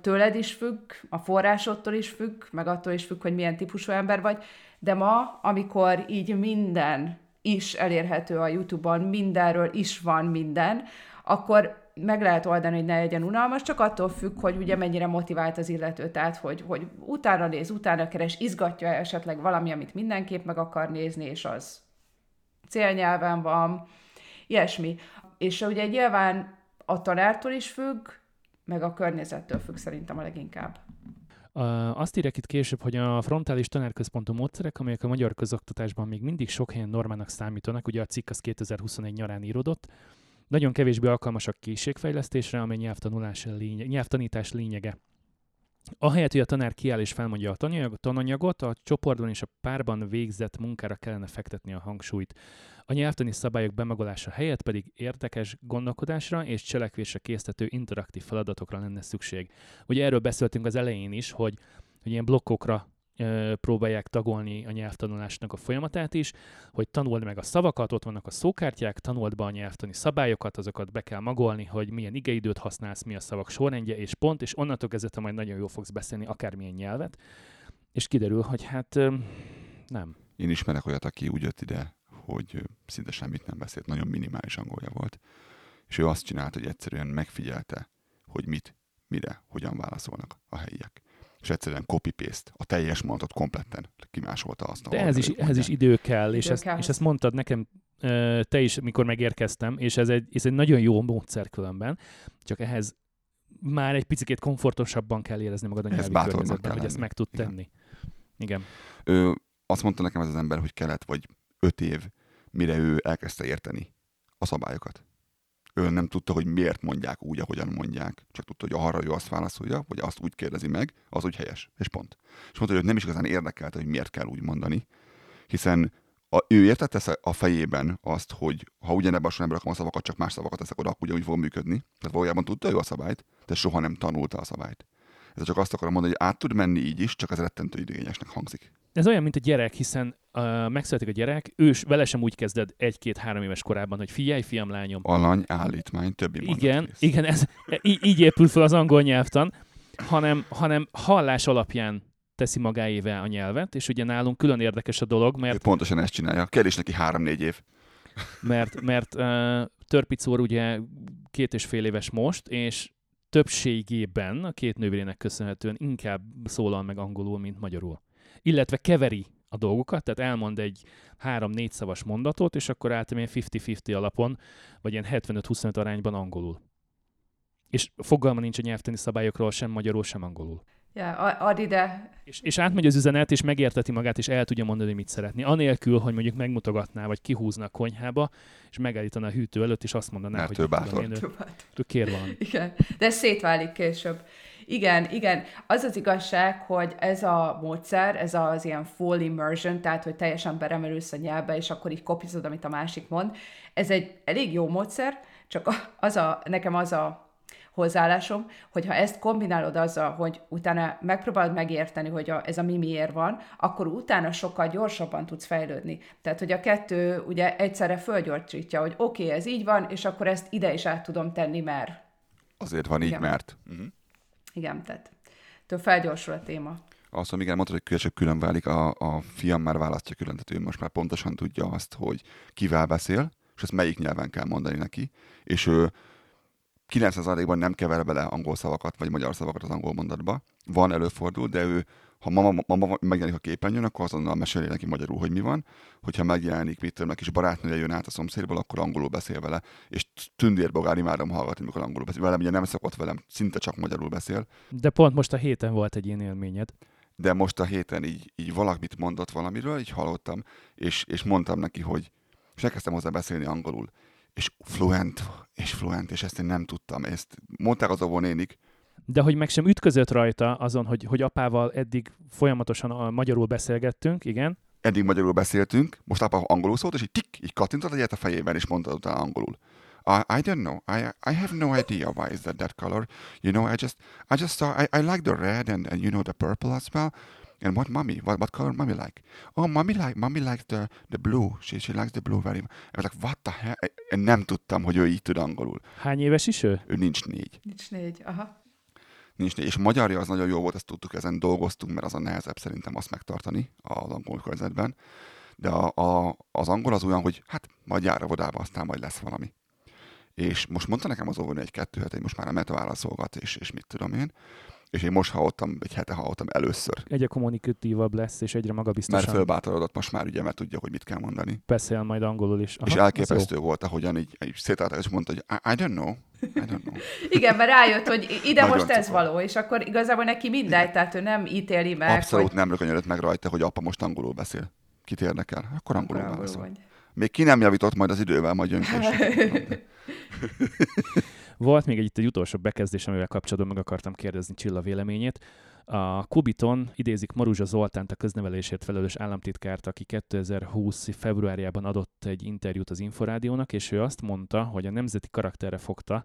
Speaker 2: tőled is függ, a forrásodtól is függ, meg attól is függ, hogy milyen típusú ember vagy, de ma, amikor így minden is elérhető a YouTube-on, mindenről is van minden, akkor meg lehet oldani, hogy ne legyen unalmas, csak attól függ, hogy ugye mennyire motivált az illető, tehát hogy, hogy utána néz, utána keres, izgatja esetleg valami, amit mindenképp meg akar nézni, és az célnyelven van, ilyesmi. És ugye nyilván a tanártól is függ, meg a környezettől függ szerintem a leginkább.
Speaker 4: Azt írják itt később, hogy a frontális tanárközpontú módszerek, amelyek a magyar közoktatásban még mindig sok helyen normának számítanak, ugye a cikk az 2021 nyarán írodott, nagyon kevésbé alkalmasak készségfejlesztésre, amely nyelvtanulás lényeg, nyelvtanítás lényege. Ahelyett, hogy a tanár kiáll és felmondja a tananyagot, a csoportban és a párban végzett munkára kellene fektetni a hangsúlyt. A nyelvtani szabályok bemagolása helyett pedig érdekes gondolkodásra és cselekvésre késztető interaktív feladatokra lenne szükség. Ugye erről beszéltünk az elején is, hogy, hogy ilyen blokkokra próbálják tagolni a nyelvtanulásnak a folyamatát is, hogy tanuld meg a szavakat, ott vannak a szókártyák, tanuld be a nyelvtani szabályokat, azokat be kell magolni, hogy milyen igeidőt használsz, mi a szavak sorrendje, és pont, és onnantól kezdve majd nagyon jól fogsz beszélni akármilyen nyelvet, és kiderül, hogy hát nem.
Speaker 3: Én ismerek olyat, aki úgy jött ide, hogy szinte semmit nem beszélt, nagyon minimális angolja volt. És ő azt csinált, hogy egyszerűen megfigyelte, hogy mit, mire, hogyan válaszolnak a helyiek és egyszerűen copy-paste, a teljes mondatot kompletten kimásolta azt.
Speaker 4: De ez is, ehhez is idő kell, idő és, kell. Ezt, és ezt mondtad nekem te is, mikor megérkeztem, és ez egy, ez egy nagyon jó módszer különben, csak ehhez már egy picit komfortosabban kell érezni magad a nyelvi környezetben, hogy ezt meg tud Igen. tenni. Igen.
Speaker 3: Ő, azt mondta nekem ez az ember, hogy kellett vagy öt év, mire ő elkezdte érteni a szabályokat ő nem tudta, hogy miért mondják úgy, ahogyan mondják, csak tudta, hogy arra ő azt válaszolja, vagy azt úgy kérdezi meg, az úgy helyes, és pont. És mondta, hogy nem is igazán érdekelte, hogy miért kell úgy mondani, hiszen a, ő értette a fejében azt, hogy ha ugyanebben a sorrendben rakom a szavakat, csak más szavakat teszek oda, akkor ugyanúgy fog működni. Tehát valójában tudta ő a szabályt, de soha nem tanulta a szabályt. Ez csak azt akarom mondani, hogy át tud menni így is, csak az rettentő idégényesnek hangzik.
Speaker 4: Ez olyan, mint a gyerek, hiszen uh, megszületik a gyerek, ő s- vele sem úgy kezded egy-két-három éves korában, hogy figyelj, fiam, lányom.
Speaker 3: Alany, állítmány, többi
Speaker 4: Igen,
Speaker 3: rész.
Speaker 4: igen, ez, így, így épül fel az angol nyelvtan, hanem, hanem hallás alapján teszi magáével a nyelvet, és ugye nálunk külön érdekes a dolog,
Speaker 3: Ő
Speaker 4: mert
Speaker 3: pontosan ezt csinálja. Kell is neki három-négy év.
Speaker 4: mert, mert uh, Törpicór ugye két és fél éves most, és többségében a két nővérének köszönhetően inkább szólal meg angolul, mint magyarul. Illetve keveri a dolgokat, tehát elmond egy három-négy szavas mondatot, és akkor általában ilyen 50-50 alapon, vagy ilyen 75-25 arányban angolul. És fogalma nincs a nyelvtani szabályokról, sem magyarul, sem angolul.
Speaker 2: Ja, a- add ide.
Speaker 4: És, és átmegy az üzenet, és megérteti magát, és el tudja mondani, mit szeretni. Anélkül, hogy mondjuk megmutogatná, vagy kihúzna a konyhába, és megállítaná a hűtő előtt, és azt mondaná,
Speaker 3: Mert
Speaker 4: hogy
Speaker 3: ő bátor.
Speaker 4: én, ő, ő kér valami.
Speaker 2: Igen, de ez szétválik később. Igen, igen. Az az igazság, hogy ez a módszer, ez az ilyen full immersion, tehát hogy teljesen beremerülsz a nyelvbe, és akkor így kopizod, amit a másik mond. Ez egy elég jó módszer, csak az a, nekem az a hozzáállásom, hogy ha ezt kombinálod azzal, hogy utána megpróbálod megérteni, hogy a, ez a mi miért van, akkor utána sokkal gyorsabban tudsz fejlődni. Tehát, hogy a kettő ugye egyszerre fölgyorsítja, hogy oké, okay, ez így van, és akkor ezt ide is át tudom tenni, mert
Speaker 3: Azért van így,
Speaker 2: Igen.
Speaker 3: mert... Uh-huh.
Speaker 2: igen, tehát től felgyorsul a téma.
Speaker 3: Azt mondom, igen, mondtad, hogy később külön válik, a, a fiam már választja külön, tehát ő most már pontosan tudja azt, hogy kivel beszél, és ezt melyik nyelven kell mondani neki, és ő 90%-ban nem kever bele angol szavakat, vagy magyar szavakat az angol mondatba. Van, előfordul, de ő, ha mama, mama megjelenik a képernyőn, akkor azonnal meséli neki magyarul, hogy mi van. Hogyha megjelenik, mit tudom, kis barátnője jön át a szomszédból, akkor angolul beszél vele, és tündérbogár imádom hallgatni, mikor angolul beszél. Velem ugye nem szokott velem, szinte csak magyarul beszél,
Speaker 4: De pont most a héten volt egy ilyen élményed.
Speaker 3: de most a héten így, így valamit mondott valamiről, így hallottam, és, és mondtam neki, hogy és elkezdtem hozzá beszélni angolul, és fluent, és fluent, és ezt én nem tudtam. Ezt mondták az óvónénik,
Speaker 4: De hogy meg sem ütközött rajta azon, hogy, hogy apával eddig folyamatosan a magyarul beszélgettünk, igen,
Speaker 3: eddig magyarul beszéltünk, most apa angolul szólt, és így tik, így kattintott egyet a fejében, és mondta utána angolul. I, I don't know. I I have no idea why is that that color. You know, I just I just saw I, I like the red and, and you know the purple as well. And what mommy? What what color mommy like? Oh, mommy like mommy likes the the blue. She she likes the blue very much. I was like, what the hell? Én nem tudtam, hogy ő így tud angolul.
Speaker 4: hány éves is ő?
Speaker 3: Ő nincs négy.
Speaker 2: Nincs négy, aha.
Speaker 3: Nincs négy. És a magyarja az nagyon jó volt, ezt tudtuk, ezen dolgoztunk, mert az a nehezebb szerintem azt megtartani az angol környezetben. De a, a, az angol az olyan, hogy hát majd jár a vodába, aztán majd lesz valami. És most mondta nekem az óvónő egy kettő hogy most már a meta válaszolgat, és, és mit tudom én. És én most hallottam, egy hete hallottam először.
Speaker 4: Egyre kommunikatívabb lesz, és egyre
Speaker 3: Mert
Speaker 4: magabiztosan
Speaker 3: fölbátorodott most már ugye, mert tudja, hogy mit kell mondani.
Speaker 4: beszél majd angolul is.
Speaker 3: és
Speaker 4: Aha, ez
Speaker 3: elképesztő volt, ahogyan így, így szétállt, és mondta, hogy I, I don't know. I don't know.
Speaker 2: Igen, mert rájött, hogy ide
Speaker 3: Nagyon
Speaker 2: most ez
Speaker 3: cupa.
Speaker 2: való, és akkor igazából neki mindegy, tehát ő nem ítéli meg,
Speaker 3: Abszolút
Speaker 2: hogy
Speaker 3: nem rökönyödött meg rajta, hogy apa most angolul beszél. Kit érdekel? Akkor angolul
Speaker 2: angolul vagy.
Speaker 3: Még ki nem javított, majd az idővel majd jön.
Speaker 4: Volt még egy, itt egy utolsó bekezdés, amivel kapcsolatban meg akartam kérdezni Csilla véleményét. A Kubiton idézik Maruzsa Zoltánt, a köznevelésért felelős államtitkárt, aki 2020. februárjában adott egy interjút az Inforádiónak, és ő azt mondta, hogy a nemzeti karakterre fogta,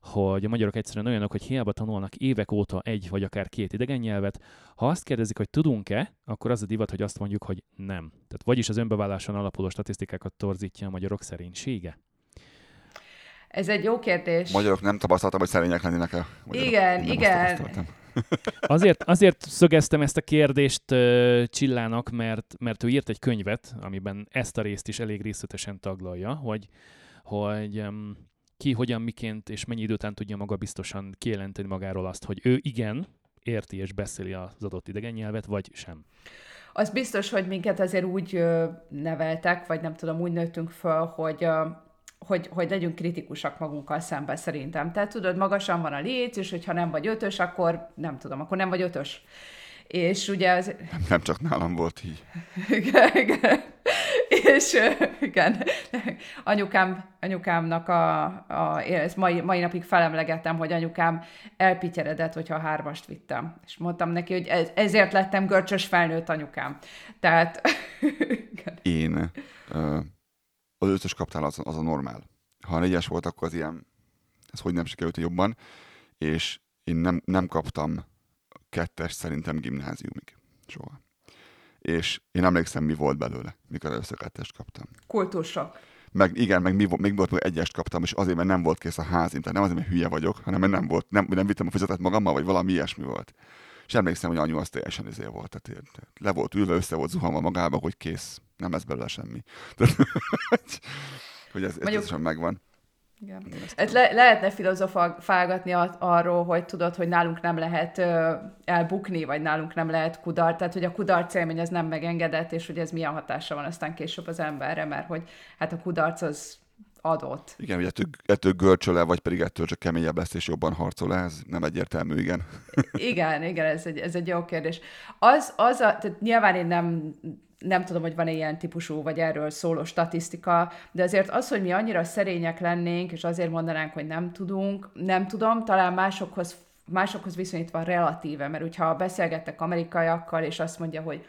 Speaker 4: hogy a magyarok egyszerűen olyanok, hogy hiába tanulnak évek óta egy vagy akár két idegen nyelvet, ha azt kérdezik, hogy tudunk-e, akkor az a divat, hogy azt mondjuk, hogy nem. Tehát vagyis az önbeválláson alapuló statisztikákat torzítja a magyarok szerénysége.
Speaker 2: Ez egy jó kérdés.
Speaker 3: Magyarok nem tapasztaltam, hogy szerények lennének el. Magyarok.
Speaker 2: Igen,
Speaker 3: Nem
Speaker 2: igen.
Speaker 4: Azért, azért szögeztem ezt a kérdést uh, Csillának, mert, mert ő írt egy könyvet, amiben ezt a részt is elég részletesen taglalja, hogy, hogy um, ki, hogyan, miként és mennyi idő után tudja maga biztosan kijelenteni magáról azt, hogy ő igen, érti és beszéli az adott idegen nyelvet, vagy sem.
Speaker 2: Az biztos, hogy minket azért úgy neveltek, vagy nem tudom, úgy nőttünk föl, hogy, ö, hogy, hogy legyünk kritikusak magunkkal szemben szerintem. Tehát tudod, magasan van a léc, és hogyha nem vagy ötös, akkor nem tudom, akkor nem vagy ötös. És ugye az,
Speaker 3: Nem, nem csak nálam volt így.
Speaker 2: igen, igen. És igen, anyukám, anyukámnak a, a ezt mai, mai napig felemlegettem, hogy anyukám elpityeredett, hogyha hármast vittem. És mondtam neki, hogy ez, ezért lettem görcsös felnőtt anyukám. Tehát, igen.
Speaker 3: Én ö, az ötös kaptál, az, az a normál. Ha a négyes volt, akkor az ilyen, ez hogy nem sikerült jobban, és én nem, nem kaptam kettes szerintem gimnáziumig. Soha. És én emlékszem, mi volt belőle, mikor először kettest kaptam.
Speaker 2: Kultúrsok.
Speaker 3: Meg igen, meg mi, vo- még volt, hogy egyest kaptam, és azért, mert nem volt kész a házim. Tehát nem azért, mert hülye vagyok, hanem mert nem volt, nem, nem vittem a füzetet magammal, vagy valami ilyesmi volt. És emlékszem, hogy anyu az teljesen izé volt. Tehát le volt ülve, össze volt zuhanva magába, hogy kész, nem lesz belőle semmi. Tehát, hogy ez, ez
Speaker 2: Mondjuk-
Speaker 3: Mondjuk... megvan.
Speaker 2: Igen. Hát le, lehetne filozofálgatni arról, hogy tudod, hogy nálunk nem lehet ö, elbukni, vagy nálunk nem lehet kudarc, tehát hogy a kudarc élmény az nem megengedett, és hogy ez milyen hatása van aztán később az emberre, mert hogy hát a kudarc az adott.
Speaker 3: Igen, hogy ettől, ettől görcsöl vagy pedig ettől csak keményebb lesz és jobban harcol ez nem egyértelmű, igen.
Speaker 2: Igen, igen, ez egy, ez egy jó kérdés. Az, az a, tehát nyilván én nem, nem tudom, hogy van-e ilyen típusú, vagy erről szóló statisztika, de azért az, hogy mi annyira szerények lennénk, és azért mondanánk, hogy nem tudunk, nem tudom, talán másokhoz, másokhoz viszonyítva relatíve, mert hogyha beszélgettek amerikaiakkal, és azt mondja, hogy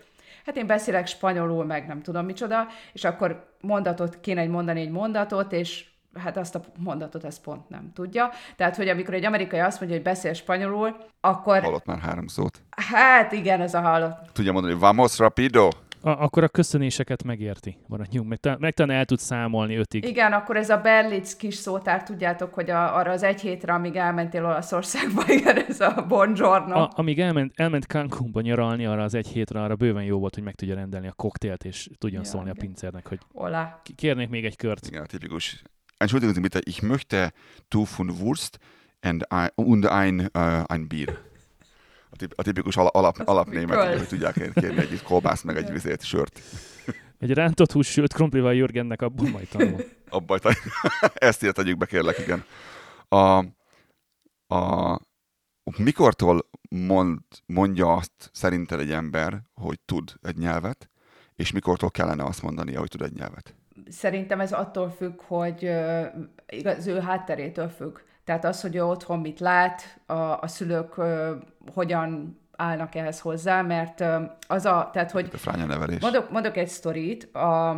Speaker 2: hát én beszélek spanyolul, meg nem tudom micsoda, és akkor mondatot kéne egy mondani egy mondatot, és hát azt a mondatot ezt pont nem tudja. Tehát, hogy amikor egy amerikai azt mondja, hogy beszél spanyolul, akkor
Speaker 3: Hallott már három szót.
Speaker 2: hát igen, ez a hallott.
Speaker 3: Tudja mondani, vamos rapido?
Speaker 4: A, akkor a köszönéseket megérti. Maradjunk, meg, ta- meg talán el tud számolni ötig.
Speaker 2: Igen, akkor ez a Berlitz kis szótár, tudjátok, hogy a, arra az egy hétre, amíg elmentél Olaszországba, igen, ez a buongiorno.
Speaker 4: A, amíg elment, elment Cancúnba nyaralni arra az egy hétre, arra bőven jó volt, hogy meg tudja rendelni a koktélt, és tudjon
Speaker 2: Ja,
Speaker 4: szólni a
Speaker 2: igen.
Speaker 4: pincérnek, hogy
Speaker 2: Hola.
Speaker 4: ki- kérnék még egy kört.
Speaker 3: Igen, a tipikus. Entschuldigen Sie bitte, ich möchte Tofu und Wurst and ein, und ein, uh, ein Bier. A, tip, a tipikus ala, alap, alapnémet, hogy tudják kérni egy kolbászt, meg egy vizét, sört.
Speaker 4: Egy rántott hús sült krumplival Jürgennek abból majd tanul.
Speaker 3: Abba, ezt ért tegyük be, kérlek, igen. A, a, mikortól mond, mondja azt szerinted egy ember, hogy tud egy nyelvet, és mikortól kellene azt mondania, hogy tud egy nyelvet?
Speaker 2: Szerintem ez attól függ, hogy az ő hátterétől függ. Tehát az, hogy ő otthon mit lát, a, a szülők ö, hogyan állnak ehhez hozzá, mert ö, az a, tehát hogy
Speaker 3: A fránya nevelés.
Speaker 2: Mondok, mondok egy sztorit. A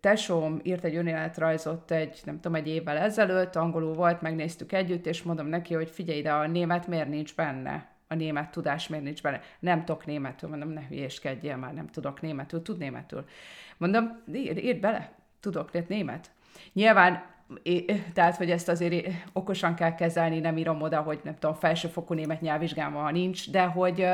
Speaker 2: tesóm írt egy önéletrajzot egy, nem tudom, egy évvel ezelőtt, angolul volt, megnéztük együtt, és mondom neki, hogy figyelj, de a német miért nincs benne? A német tudás miért nincs benne? Nem tudok németül. Mondom, ne hülyéskedjél már, nem tudok németül. Tud németül. Mondom, írd, írd bele, tudok lett német. Nyilván, é- tehát, hogy ezt azért okosan kell kezelni, nem írom oda, hogy nem tudom, felsőfokú német nyelvvizsgám van, nincs, de hogy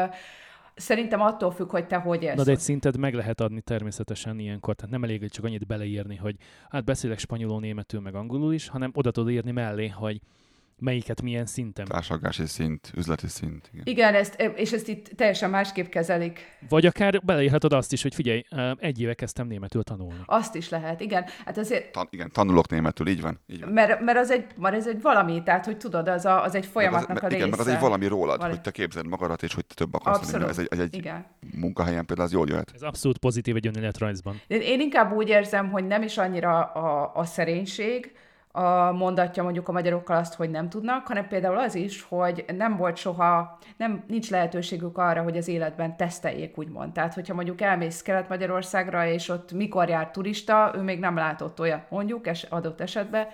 Speaker 2: szerintem attól függ, hogy te hogy élsz.
Speaker 4: Na de egy szintet meg lehet adni természetesen ilyenkor, tehát nem elég, hogy csak annyit beleírni, hogy hát beszélek spanyolul, németül, meg angolul is, hanem oda tudod írni mellé, hogy melyiket milyen szinten.
Speaker 3: Társadalmi szint, üzleti szint. Igen.
Speaker 2: Igen, ezt, és ezt itt teljesen másképp kezelik.
Speaker 4: Vagy akár beleírhatod azt is, hogy figyelj, egy éve kezdtem németül tanulni.
Speaker 2: Azt is lehet, igen. Hát azért,
Speaker 3: Tan- igen, tanulok németül, így van. Így van.
Speaker 2: mert, mert, az, egy, mert ez egy valami, tehát hogy tudod, az, a, az egy folyamatnak
Speaker 3: az,
Speaker 2: a
Speaker 3: meg-
Speaker 2: része.
Speaker 3: igen, meg az egy valami rólad,
Speaker 2: Valami.
Speaker 3: hogy te képzeld magadat, és hogy te több akarsz.
Speaker 2: Abszolút,
Speaker 3: Ez egy, ez egy
Speaker 2: igen.
Speaker 3: munkahelyen például az jól jöhet.
Speaker 4: Ez abszolút pozitív egy önéletrajzban.
Speaker 2: Én, én inkább úgy érzem, hogy nem is annyira a, a szerénység, a mondatja mondjuk a magyarokkal azt, hogy nem tudnak, hanem például az is, hogy nem volt soha, nem, nincs lehetőségük arra, hogy az életben teszteljék, úgymond. Tehát, hogyha mondjuk elmész Kelet-Magyarországra, és ott mikor jár turista, ő még nem látott olyat mondjuk, es, adott esetben,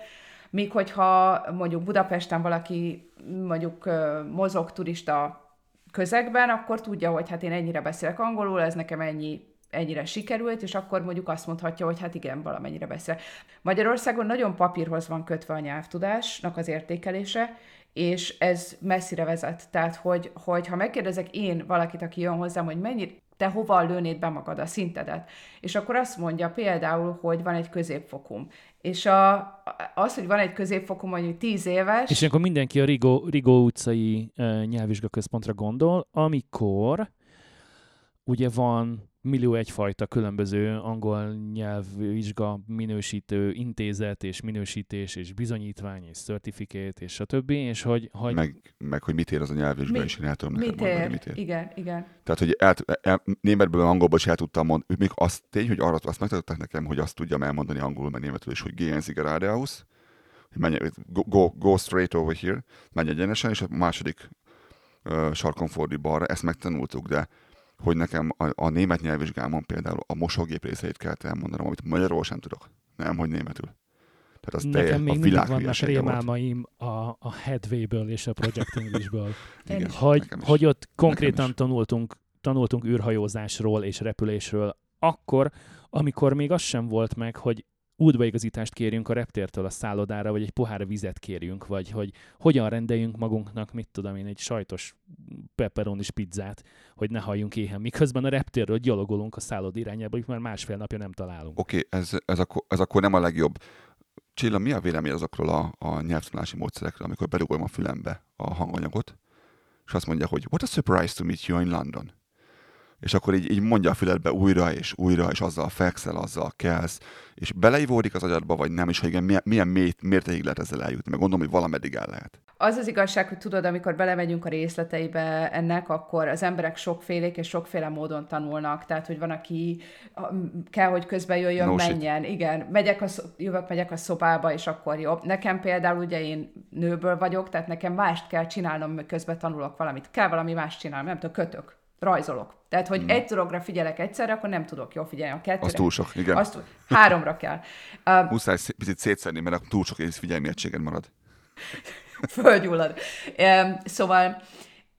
Speaker 2: míg hogyha mondjuk Budapesten valaki mondjuk mozog turista közegben, akkor tudja, hogy hát én ennyire beszélek angolul, ez nekem ennyi ennyire sikerült, és akkor mondjuk azt mondhatja, hogy hát igen, valamennyire beszél. Magyarországon nagyon papírhoz van kötve a nyelvtudásnak az értékelése, és ez messzire vezet. Tehát, hogy, hogy ha megkérdezek én valakit, aki jön hozzám, hogy mennyi, te hova lőnéd be magad a szintedet, és akkor azt mondja például, hogy van egy középfokum. És a, az, hogy van egy középfokum, mondjuk 10 éves,
Speaker 4: És ilyenkor mindenki a Rigó, Rigó utcai uh, nyelvvizsgaközpontra gondol, amikor ugye van millió egyfajta különböző angol nyelvvizsga minősítő intézet, és minősítés, és bizonyítvány, és certificate, és stb. És hogy, hogy
Speaker 3: Meg, meg, hogy mit ér az a nyelvvizsga, és én el tudom neked
Speaker 2: mit
Speaker 3: mondani,
Speaker 2: ér?
Speaker 3: mit ér.
Speaker 2: Igen, igen.
Speaker 3: Tehát, hogy el, el, németből, angolból is el tudtam mondani, még azt tény, hogy arra azt megtartották nekem, hogy azt tudjam elmondani angolul, meg németül is, hogy geradeaus, hogy menj, go, go, go straight over here, menj egyenesen, és a második uh, sarkon fordít balra, ezt megtanultuk, de hogy nekem a, a német nyelvvizsgámon például a mosógép részeit kellett elmondanom, amit magyarul sem tudok, nem, hogy németül. Tehát az
Speaker 4: Nekem
Speaker 3: teljes,
Speaker 4: még
Speaker 3: a
Speaker 4: mindig vannak
Speaker 3: hülyesége volt.
Speaker 4: rémálmaim a, a Headway-ből és a Project English-ből.
Speaker 3: Igen,
Speaker 4: hogy, hogy ott konkrétan tanultunk, tanultunk űrhajózásról és repülésről, akkor, amikor még az sem volt meg, hogy útbaigazítást kérjünk a reptértől a szállodára, vagy egy pohár vizet kérjünk, vagy hogy hogyan rendeljünk magunknak, mit tudom én, egy sajtos pepperonis pizzát, hogy ne halljunk éhen. Miközben a reptérről gyalogolunk a szállod irányába, hogy már másfél napja nem találunk.
Speaker 3: Oké, okay, ez, ez, akkor, ez akkor nem a legjobb. Csilla, mi a vélemény azokról a, a nyelvtanulási módszerekről, amikor berugom a fülembe a hanganyagot, és azt mondja, hogy what a surprise to meet you in London. És akkor így, így mondja a füledbe újra és újra, és azzal fekszel, azzal kelsz, és beleivódik az agyadba, vagy nem, és hogy igen, milyen, milyen mértékig lehet ezzel eljutni, meg gondolom, hogy valameddig el lehet.
Speaker 2: Az az igazság, hogy tudod, amikor belemegyünk a részleteibe ennek, akkor az emberek sokfélék és sokféle módon tanulnak. Tehát, hogy van, aki kell, hogy közben jöjjön,
Speaker 3: No
Speaker 2: no
Speaker 3: shit.
Speaker 2: menjen. Igen, megyek a, jövök, megyek a szobába, és akkor jobb. Nekem például ugye én nőből vagyok, tehát nekem mást kell csinálnom, közben tanulok valamit. Kell valami más csinálnom, nem tudom, kötök, rajzolok. Tehát, hogy egy dologra figyelek egyszerre, akkor nem tudok jól figyelni a kettőre.
Speaker 3: Az túl sok, igen.
Speaker 2: Azt, háromra kell. Uh,
Speaker 3: Muszáj szé- picit szétszedni, mert túl sok figyelmi egységed marad.
Speaker 2: fölgyullad. Em, Szóval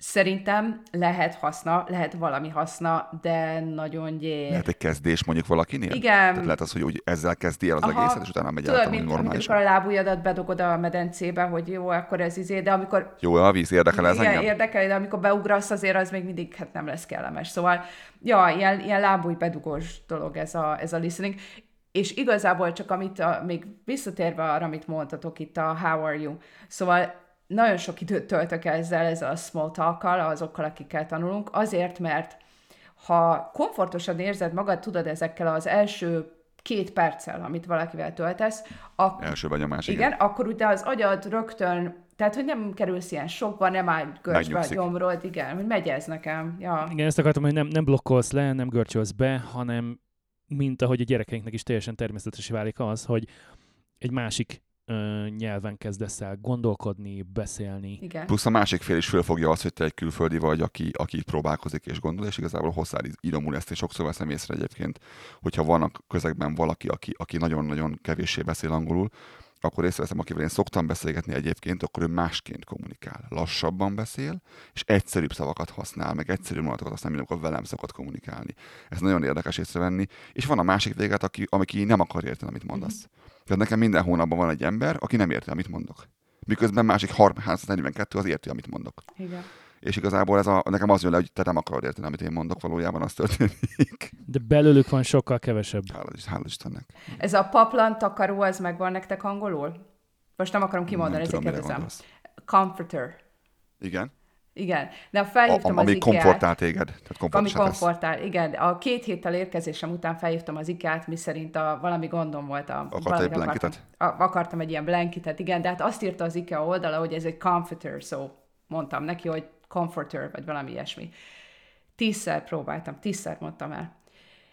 Speaker 2: szerintem lehet haszna, lehet valami haszna, de nagyon gyér.
Speaker 3: Lehet egy kezdés mondjuk valakinél?
Speaker 2: Igen.
Speaker 3: Tehát lehet az, hogy úgy ezzel kezdi el az
Speaker 2: Aha.
Speaker 3: egészet, és utána megy
Speaker 2: Tudod,
Speaker 3: át,
Speaker 2: mint
Speaker 3: hogy
Speaker 2: amikor
Speaker 3: normálisan.
Speaker 2: a lábujjadat bedugod a medencébe, hogy jó, akkor ez izé, de amikor
Speaker 3: Jó, a víz érdekel ez
Speaker 2: igen,
Speaker 3: engem?
Speaker 2: érdekel, de amikor beugrasz, azért az még mindig hát nem lesz kellemes. Szóval, ja, ilyen, ilyen lábúj bedugós dolog ez a, ez a listening. És igazából csak amit a, még visszatérve arra, amit mondtatok itt a How are you? Szóval nagyon sok időt töltök ezzel, ezzel a small talk azokkal, akikkel tanulunk, azért, mert ha komfortosan érzed magad, tudod ezekkel az első két perccel, amit valakivel töltesz, akkor
Speaker 3: Első benyomás,
Speaker 2: igen,
Speaker 3: igen.
Speaker 2: igen, akkor ugye az agyad rögtön, tehát hogy nem kerülsz ilyen sokba, nem áll görcsbe a gyomrod, igen, hogy megy ez nekem. Ja.
Speaker 4: Igen, ezt akartam, hogy nem, nem blokkolsz le, nem görcsölsz be, hanem mint ahogy a gyerekeinknek is teljesen természetes válik az, hogy egy másik ö, nyelven kezdesz el gondolkodni, beszélni.
Speaker 2: Igen.
Speaker 3: Plusz a másik fél is fölfogja azt, hogy te egy külföldi vagy, aki, aki itt próbálkozik és gondol, és igazából hozzád idomul ezt, és sokszor veszem észre egyébként, hogyha van a közegben valaki, aki, aki nagyon-nagyon kevéssé beszél angolul, akkor észreveszem, akivel én szoktam beszélgetni egyébként, akkor ő másként kommunikál. Lassabban beszél, és egyszerűbb szavakat használ, meg egyszerűbb mondatokat használ, mint amikor velem szokott kommunikálni. Ez nagyon érdekes észrevenni. És van a másik véget, aki, aki nem akar érteni, amit mondasz. Tehát nekem minden hónapban van egy ember, aki nem érti, amit mondok. Miközben másik 342 az érti, amit mondok.
Speaker 2: Igen.
Speaker 3: És igazából ez a, nekem az jön le, hogy te nem akarod érteni, amit én mondok, valójában az történik.
Speaker 4: De belőlük van sokkal kevesebb.
Speaker 3: Hála, hála Istennek.
Speaker 2: Ez a paplan takaró, az megvan nektek angolul? Most nem akarom kimondani, ezért
Speaker 3: tudom, gondolsz.
Speaker 2: Comforter.
Speaker 3: Igen?
Speaker 2: Igen. De
Speaker 3: A,
Speaker 2: felhívtam
Speaker 3: ami
Speaker 2: az IKEA-t.
Speaker 3: komfortál téged. Tehát
Speaker 2: Ami
Speaker 3: komfortosan tesz.
Speaker 2: komfortál, igen. A két héttel érkezésem után felhívtam az IKEA-t, mi szerint a, valami gondom volt. A, valamit
Speaker 3: egy blanketet?
Speaker 2: Akartam, a, akartam egy ilyen blanketet, igen, de hát azt írta az IKEA oldala, hogy ez egy comforter, szó. Mondtam neki, hogy comforter, vagy valami ilyesmi. Tízszer próbáltam, tízszer mondtam el.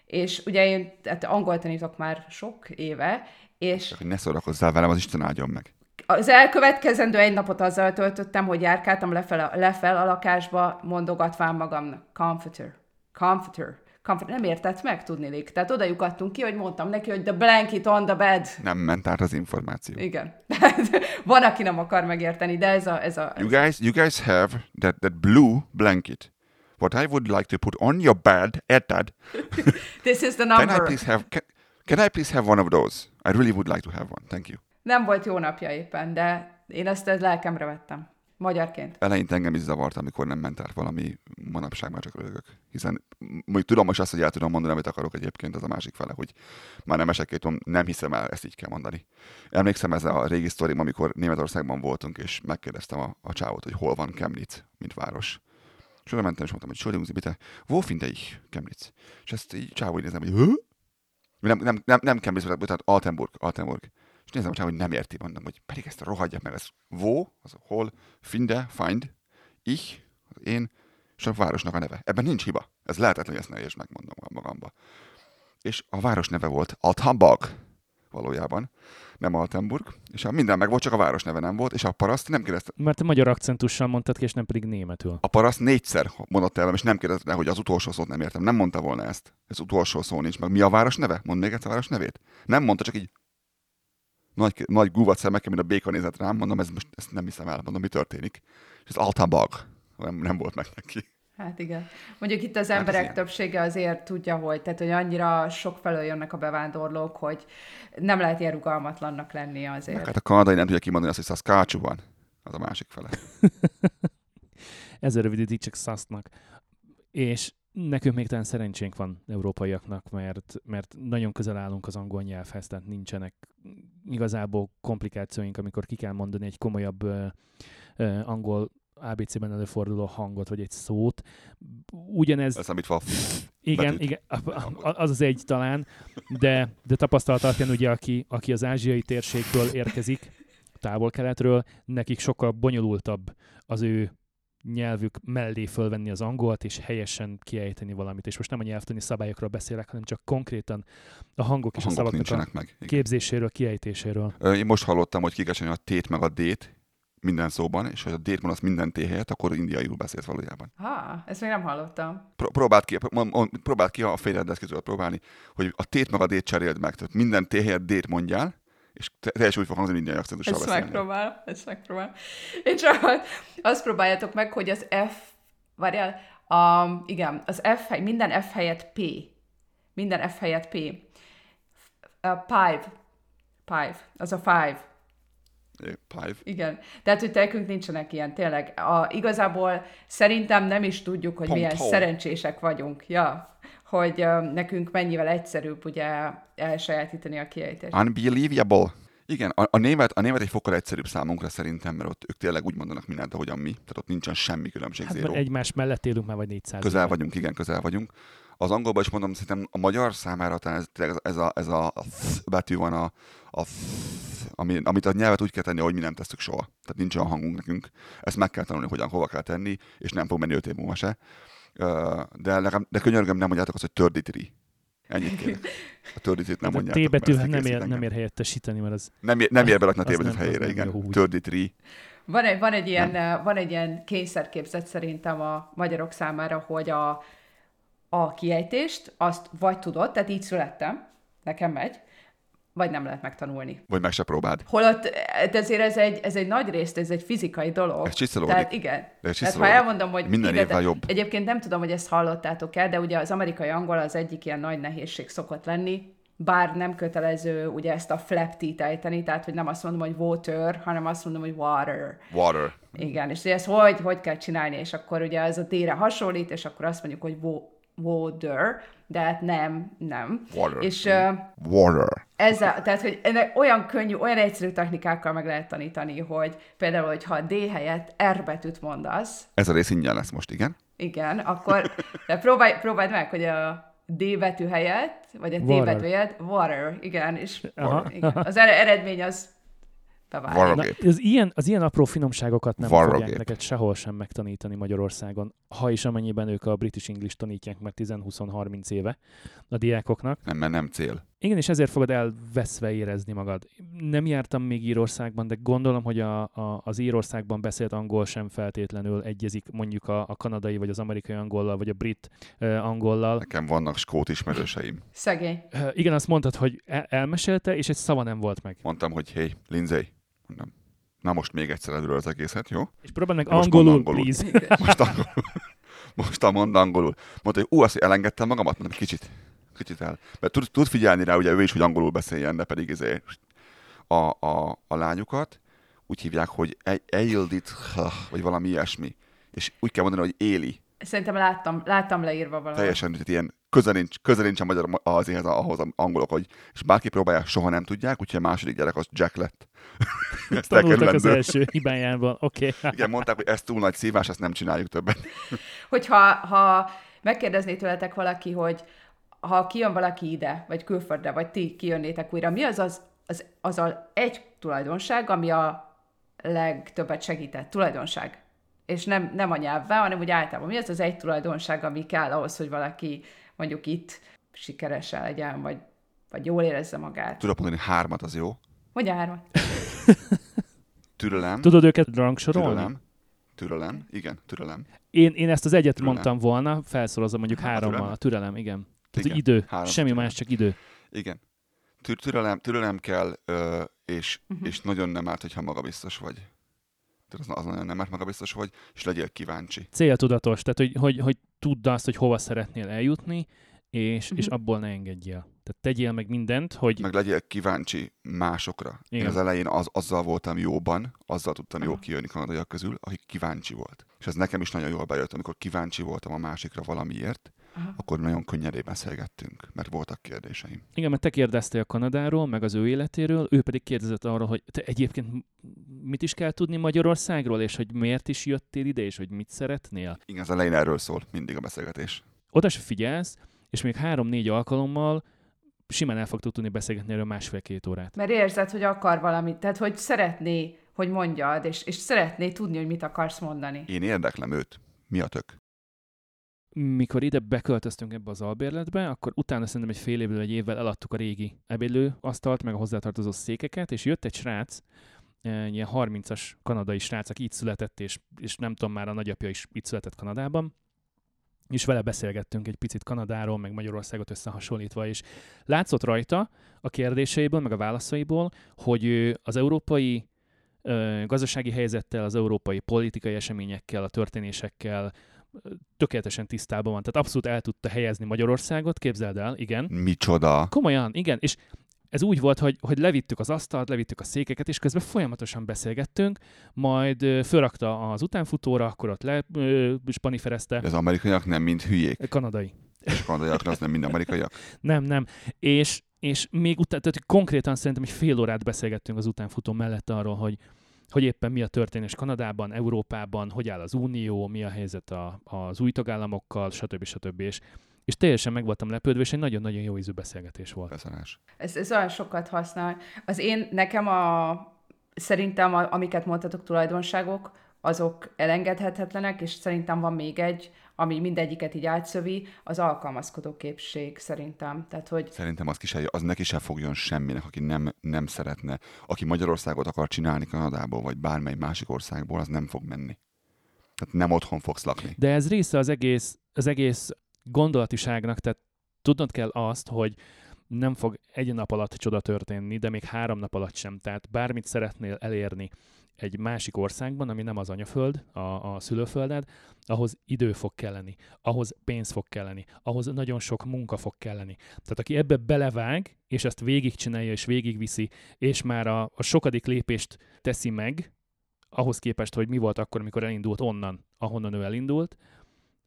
Speaker 2: És ugye én hát angol tanítok már sok éve, és
Speaker 3: Csak hogy ne szórakozzál velem, az Isten áldjon meg.
Speaker 2: Az elkövetkezendő egy napot azzal töltöttem, hogy járkáltam lefel, lefel a lakásba, mondogatván magamnak, comforter, comforter, comforter. Nem értett meg, tudnilik. Tehát oda lyukadtunk ki, hogy mondtam neki, hogy the blanket on the bed.
Speaker 3: Nem ment át az információ.
Speaker 2: Igen. Van, aki nem akar megérteni, de ez a... Ez a
Speaker 3: You guys, you guys have that, that blue blanket. What I would like to put on your bed, Eddad,
Speaker 2: this is the
Speaker 3: can I
Speaker 2: number.
Speaker 3: please have, can, can I please have one of those? I really would like to have one. Thank you.
Speaker 2: Nem volt jó napja éppen, de én ezt lelkemre vettem. Magyarként.
Speaker 3: Eleinte engem is zavart, amikor nem ment át valami, manapság már csak rögök. Hiszen mondjuk tudom most azt, hogy el tudom mondani, amit akarok egyébként, az a másik fele, hogy már nem esek tudom, nem hiszem el, ezt így kell mondani. Emlékszem ez a régi sztorim, amikor Németországban voltunk, és megkérdeztem a, a csávot, hogy hol van Chemnitz, mint város. És oda mentem, és mondtam, hogy Entschuldigung bitte, wo finde ich Chemnitz? És ezt így csávó nézem, hogy Hö? Nem, nem, nem, nem Chemnitz, tehát Altenburg, Altenburg. És nézem a csávó, hogy nem érti, mondom, hogy pedig ezt rohadja meg, ez wo, az hol, finde, find, ich, az én, és a városnak a neve. Ebben nincs hiba. Ez lehetetlen, hogy ezt ne értsd meg, mondom magamba. És a város neve volt Altenburg, valójában, nem Altenburg, és a minden meg volt, csak a város neve nem volt, és a paraszt nem kérdezte,
Speaker 4: Mert te magyar akcentussal mondtad ki, és nem pedig németül.
Speaker 3: a paraszt négyszer mondott el, és nem kérdezte, hogy az utolsó szót nem értem. Nem mondta volna ezt. Ez utolsó szó nincs meg. Mi a város neve? Mondd még egyszer a város nevét. Nem mondta, csak így. Nagy, nagy guvat szemekkel, mint a béka nézett rám, mondom, ez most ezt nem hiszem el, mondom, mi történik. És ez altabag. Nem, nem volt meg neki.
Speaker 2: Hát igen. Mondjuk itt az
Speaker 3: Hát
Speaker 2: emberek
Speaker 3: ilyen.
Speaker 2: többsége azért tudja, hogy, tehát, hogy annyira sok felől jönnek a bevándorlók, hogy nem lehet ilyen rugalmatlannak lenni azért.
Speaker 3: Meg hát a kanadai nem tudja kimondani azt, hogy Saskatchewan. Az a másik fele.
Speaker 4: Ezzel rövidítik csak szasznak. És nekünk még talán szerencsénk van európaiaknak, mert, mert nagyon közel állunk az angol nyelvhez, tehát nincsenek igazából komplikációink, amikor ki kell mondani egy komolyabb ö, ö, angol ABC-ben előforduló hangot, vagy egy szót. Ugyanez,
Speaker 3: Leszámítva a
Speaker 4: igen,
Speaker 3: betűt.
Speaker 4: igen, az az egy talán, de, de tapasztalat alapján ugye, aki, aki az ázsiai térségből érkezik, távol-keletről, nekik sokkal bonyolultabb az ő nyelvük mellé fölvenni az angolt, és helyesen kiejteni valamit. És most nem a nyelvtani szabályokról beszélek, hanem csak konkrétan a hangok
Speaker 3: a
Speaker 4: és a
Speaker 3: hangok
Speaker 4: szavaknak a
Speaker 3: meg. Igen.
Speaker 4: képzéséről, kiejtéséről.
Speaker 3: Én most hallottam, hogy ki kell csinálni a tét meg a dét minden szóban, és ha a dét mondasz minden T helyett, akkor indiaiul beszélsz valójában.
Speaker 2: Ha, ezt még nem hallottam.
Speaker 3: Pró- próbáld ki, próbáld ki, a ki tudod próbálni, hogy a tét meg a dét cseréld meg. Tehát minden T helyett dét mondjál, és te- teljesen úgy fog hangzani indiai akcentussal
Speaker 2: Ezt
Speaker 3: beszélni.
Speaker 2: megpróbálom, ezt megpróbálom. Én csak azt próbáljátok meg, hogy az F, várjál, a, igen, az F, hely- minden F helyett P. Minden F helyett P. A five. Five. Az a five.
Speaker 3: É, Pive.
Speaker 2: Igen. Tehát, hogy nekünk nincsenek ilyen, tényleg. A, igazából szerintem nem is tudjuk, hogy
Speaker 3: Pont
Speaker 2: milyen
Speaker 3: hol.
Speaker 2: szerencsések vagyunk. Ja. Hogy nekünk mennyivel egyszerűbb ugye elsajátítani a kiejtést.
Speaker 3: Unbelievable. Igen, a, a, német, a német egy fokkal egyszerűbb számunkra szerintem, mert ott ők tényleg úgy mondanak mindent, ahogyan mi. Tehát ott nincsen semmi különbség,
Speaker 4: Hát
Speaker 3: zéró.
Speaker 4: mert egymás mellett élünk már vagy 400
Speaker 3: Közel
Speaker 4: éve.
Speaker 3: vagyunk, igen, közel vagyunk. Az angolban is mondom, szerintem a magyar számára talán ez, ez, a, ez a th betű van, a, a th, ami, amit a nyelvet úgy kell tenni, hogy mi nem tesszük soha. Tehát nincs olyan hangunk nekünk. Ezt meg kell tanulni, hogyan, hova kell tenni, és nem fog menni öt év múlva se. De, legalább, de könyörgöm, nem mondjátok azt, hogy törditri. Ennyit kérek. A törditrit nem
Speaker 4: Hát a
Speaker 3: mondjátok.
Speaker 4: T nem ér, nem ér helyettesíteni, mert az
Speaker 3: Nem ér, nem ér berakni a T
Speaker 4: nem-
Speaker 3: helyére,
Speaker 4: nem
Speaker 3: igen. Törditri.
Speaker 2: Van egy, van, egy ilyen, uh, van egy ilyen kényszerképzet szerintem a magyarok számára, hogy a, a kiejtést azt vagy tudod, tehát így születtem, nekem megy, vagy nem lehet megtanulni.
Speaker 3: Vagy meg se próbáld.
Speaker 2: Holott eh, de azért ez egy, ez egy nagy részt, ez egy fizikai dolog.
Speaker 3: Ez csiszolódik.
Speaker 2: Tehát igen.
Speaker 3: De ez
Speaker 2: Tehát ha elmondom, hogy
Speaker 3: Minden
Speaker 2: ide,
Speaker 3: évvel jobb.
Speaker 2: Egyébként nem tudom, hogy ezt hallottátok el, de ugye az amerikai angol az egyik ilyen nagy nehézség szokott lenni, bár nem kötelező ugye ezt a flap t ejteni, tehát hogy nem azt mondom, hogy water, hanem azt mondom, hogy water.
Speaker 3: Water.
Speaker 2: Igen, és ezt hogy, hogy kell csinálni, és akkor ugye ez a D-re hasonlít, és akkor azt mondjuk, hogy water, de hát nem, nem.
Speaker 3: Water.
Speaker 2: És uh,
Speaker 3: Water.
Speaker 2: ezzel, tehát, hogy ennek olyan könnyű, olyan egyszerű technikákkal meg lehet tanítani, hogy például, hogyha a D helyett R betűt mondasz,
Speaker 3: Ez a rész ingyen lesz most, igen?
Speaker 2: igen, akkor de próbálj, próbáld meg, hogy a D betű helyett, vagy a T
Speaker 4: Water.
Speaker 2: betű helyett, water, igen, és
Speaker 4: Aha.
Speaker 2: igen, az ered- eredmény az.
Speaker 4: Na, az ilyen, az ilyen apró finomságokat nem
Speaker 3: Varrogép.
Speaker 4: fogják neked sehol sem megtanítani Magyarországon, ha is amennyiben ők a British English tanítják meg 10-20-30 éve a diákoknak.
Speaker 3: Nem, mert nem cél.
Speaker 4: Igen, és ezért fogod elveszve érezni magad. Nem jártam még Írországban, de gondolom, hogy a, a, az Írországban beszélt angol sem feltétlenül egyezik mondjuk a, a kanadai, vagy az amerikai angollal, vagy a brit uh, angollal.
Speaker 3: Nekem vannak skót ismerőseim.
Speaker 2: Szegény.
Speaker 4: Uh, igen, azt mondtad, hogy el, elmesélte, és egy szava nem volt meg.
Speaker 3: Mondtam, hogy hey, Lindsay, mondom, na most még egyszer előről az egészet, jó?
Speaker 4: És próbáld meg angolul,
Speaker 3: angolul.
Speaker 4: please.
Speaker 3: Most angolul. Most a mond angolul. Mondta, hogy ú, azt, hogy elengedtem magamat, mondom, kicsit. Kicsit el. Mert tud, tud figyelni rá, ugye ő is, hogy angolul beszéljen, de pedig izé, a, a, a lányukat úgy hívják, hogy Eildit, vagy valami ilyesmi. És úgy kell mondani, hogy Éli.
Speaker 2: Szerintem láttam, láttam leírva valahol.
Speaker 3: Teljesen, tehát ilyen közel nincs, közel nincs a magyar az ehhez, ahhoz az angolok, hogy és bárki próbálja, soha nem tudják, úgyhogy a második gyerek az Jack lett. Ezt
Speaker 4: Tanultak az első hibájában. Oké. Okay.
Speaker 3: Igen, mondták, hogy ez túl nagy szívás, ezt nem csináljuk többet.
Speaker 2: Hogyha ha megkérdezné tőletek valaki, hogy ha kijön valaki ide, vagy külföldre, vagy ti kijönnétek újra, mi az az, az, az a egy tulajdonság, ami a legtöbbet segített tulajdonság? És nem, nem a nyelvvel, hanem úgy általában. Mi az az egy tulajdonság, ami kell ahhoz, hogy valaki mondjuk itt sikeresen legyen, vagy, vagy jól érezze magát?
Speaker 3: Tudok mondani hármat, az jó.
Speaker 2: Mondja hármat.
Speaker 3: Türelem.
Speaker 4: Tudod őket rangsorolni?
Speaker 3: Türelem. Türelem. Igen, türelem.
Speaker 4: Én, én ezt az egyet
Speaker 3: Türelem.
Speaker 4: mondtam volna, felszorozom mondjuk
Speaker 3: Hát,
Speaker 4: hárommal.
Speaker 3: türelem.
Speaker 4: A türelem, igen.
Speaker 3: Igen,
Speaker 4: idő.
Speaker 3: három
Speaker 4: Semmi
Speaker 3: türelem.
Speaker 4: más, csak idő.
Speaker 3: Igen. tü- türelem, türelem kell, ö, és, uh-huh. és nagyon nem árt, hogyha magabiztos vagy. Tehát az, az nagyon nem árt, magabiztos vagy, és legyél kíváncsi.
Speaker 4: Céltudatos, tehát hogy, hogy, hogy tudd azt, hogy hova szeretnél eljutni, és,
Speaker 2: Mhm.
Speaker 4: és abból ne engedjél. Tehát tegyél meg mindent, hogy
Speaker 3: Meg legyél kíváncsi másokra. Igen. Én az elején az, azzal voltam jóban, azzal tudtam jól
Speaker 2: Aha.
Speaker 3: kijönni kanadaiak közül, aki kíváncsi volt. És ez nekem is nagyon jól bejött, amikor kíváncsi voltam a másikra valamiért,
Speaker 2: Aha.
Speaker 3: akkor nagyon könnyedén beszélgettünk, mert voltak kérdéseim.
Speaker 4: Igen, mert te kérdeztél Kanadáról, meg az ő életéről, ő pedig kérdezett arról, hogy te egyébként mit is kell tudni Magyarországról, és hogy miért is jöttél ide, és hogy mit szeretnél.
Speaker 3: Igen, az elején erről szól mindig a beszélgetés.
Speaker 4: Oda se figyelsz, és még három-négy alkalommal simán el fogtok tudni beszélgetni erről másfél-két órát.
Speaker 2: Mert érzed, hogy akar valamit, tehát hogy szeretné, hogy mondjad, és, és szeretné tudni, hogy mit akarsz mondani.
Speaker 3: Én érdeklem őt. Mi a tök?
Speaker 4: Mikor ide beköltöztünk ebbe az albérletbe, akkor utána szerintem egy fél évvel, egy évvel eladtuk a régi ebédlőasztalt, meg a hozzátartozó székeket, és jött egy srác, egy ilyen 30-as kanadai srác, aki itt született, és, és nem tudom, már a nagyapja is itt született Kanadában, és vele beszélgettünk egy picit Kanadáról, meg Magyarországot összehasonlítva, és látszott rajta a kérdéseiből, meg a válaszaiból, hogy az európai ö, gazdasági helyzettel, az európai politikai eseményekkel, a történésekkel tökéletesen tisztában van. Tehát abszolút el tudta helyezni Magyarországot, képzeld el, igen.
Speaker 3: Micsoda?
Speaker 4: Komolyan, igen, és ez úgy volt, hogy, hogy levittük az asztalt, levittük a székeket, és közben folyamatosan beszélgettünk, majd fölrakta az utánfutóra, akkor ott le ö, spaniferezte.
Speaker 3: Az amerikaiak nem mind hülyék,
Speaker 4: Kanadai.
Speaker 3: és kanadaiak az nem mind amerikaiak.
Speaker 4: Nem, nem. És, és még utána, tehát konkrétan szerintem egy fél órát beszélgettünk az utánfutó mellett arról, hogy, hogy éppen mi a történés Kanadában, Európában, hogy áll az Unió, mi a helyzet a, az új tagállamokkal, stb. stb. És, és teljesen meg voltam lepődve, és egy nagyon-nagyon jó ízű beszélgetés volt.
Speaker 3: Beszarás.
Speaker 2: Ez, ez olyan sokat használ. Az én, nekem a, szerintem, a, amiket mondtatok tulajdonságok, azok elengedhetetlenek, és szerintem van még egy, ami mindegyiket így átszövi, az alkalmazkodó képség szerintem. Tehát, hogy
Speaker 3: Szerintem az, ki se, az neki se fogjon semminek, aki nem, nem szeretne. Aki Magyarországot akar csinálni Kanadából, vagy bármely másik országból, az nem fog menni. Tehát nem otthon fogsz lakni.
Speaker 4: De ez része az egész, az egész gondolatiságnak, tehát tudnod kell azt, hogy nem fog egy nap alatt csoda történni, de még három nap alatt sem. Tehát bármit szeretnél elérni egy másik országban, ami nem az anyaföld, a, a szülőfölded, ahhoz idő fog kelleni, ahhoz pénz fog kelleni, ahhoz nagyon sok munka fog kelleni. Tehát aki ebbe belevág, és ezt végigcsinálja, és végigviszi, és már a, a sokadik lépést teszi meg, ahhoz képest, hogy mi volt akkor, amikor elindult onnan, ahonnan ő elindult,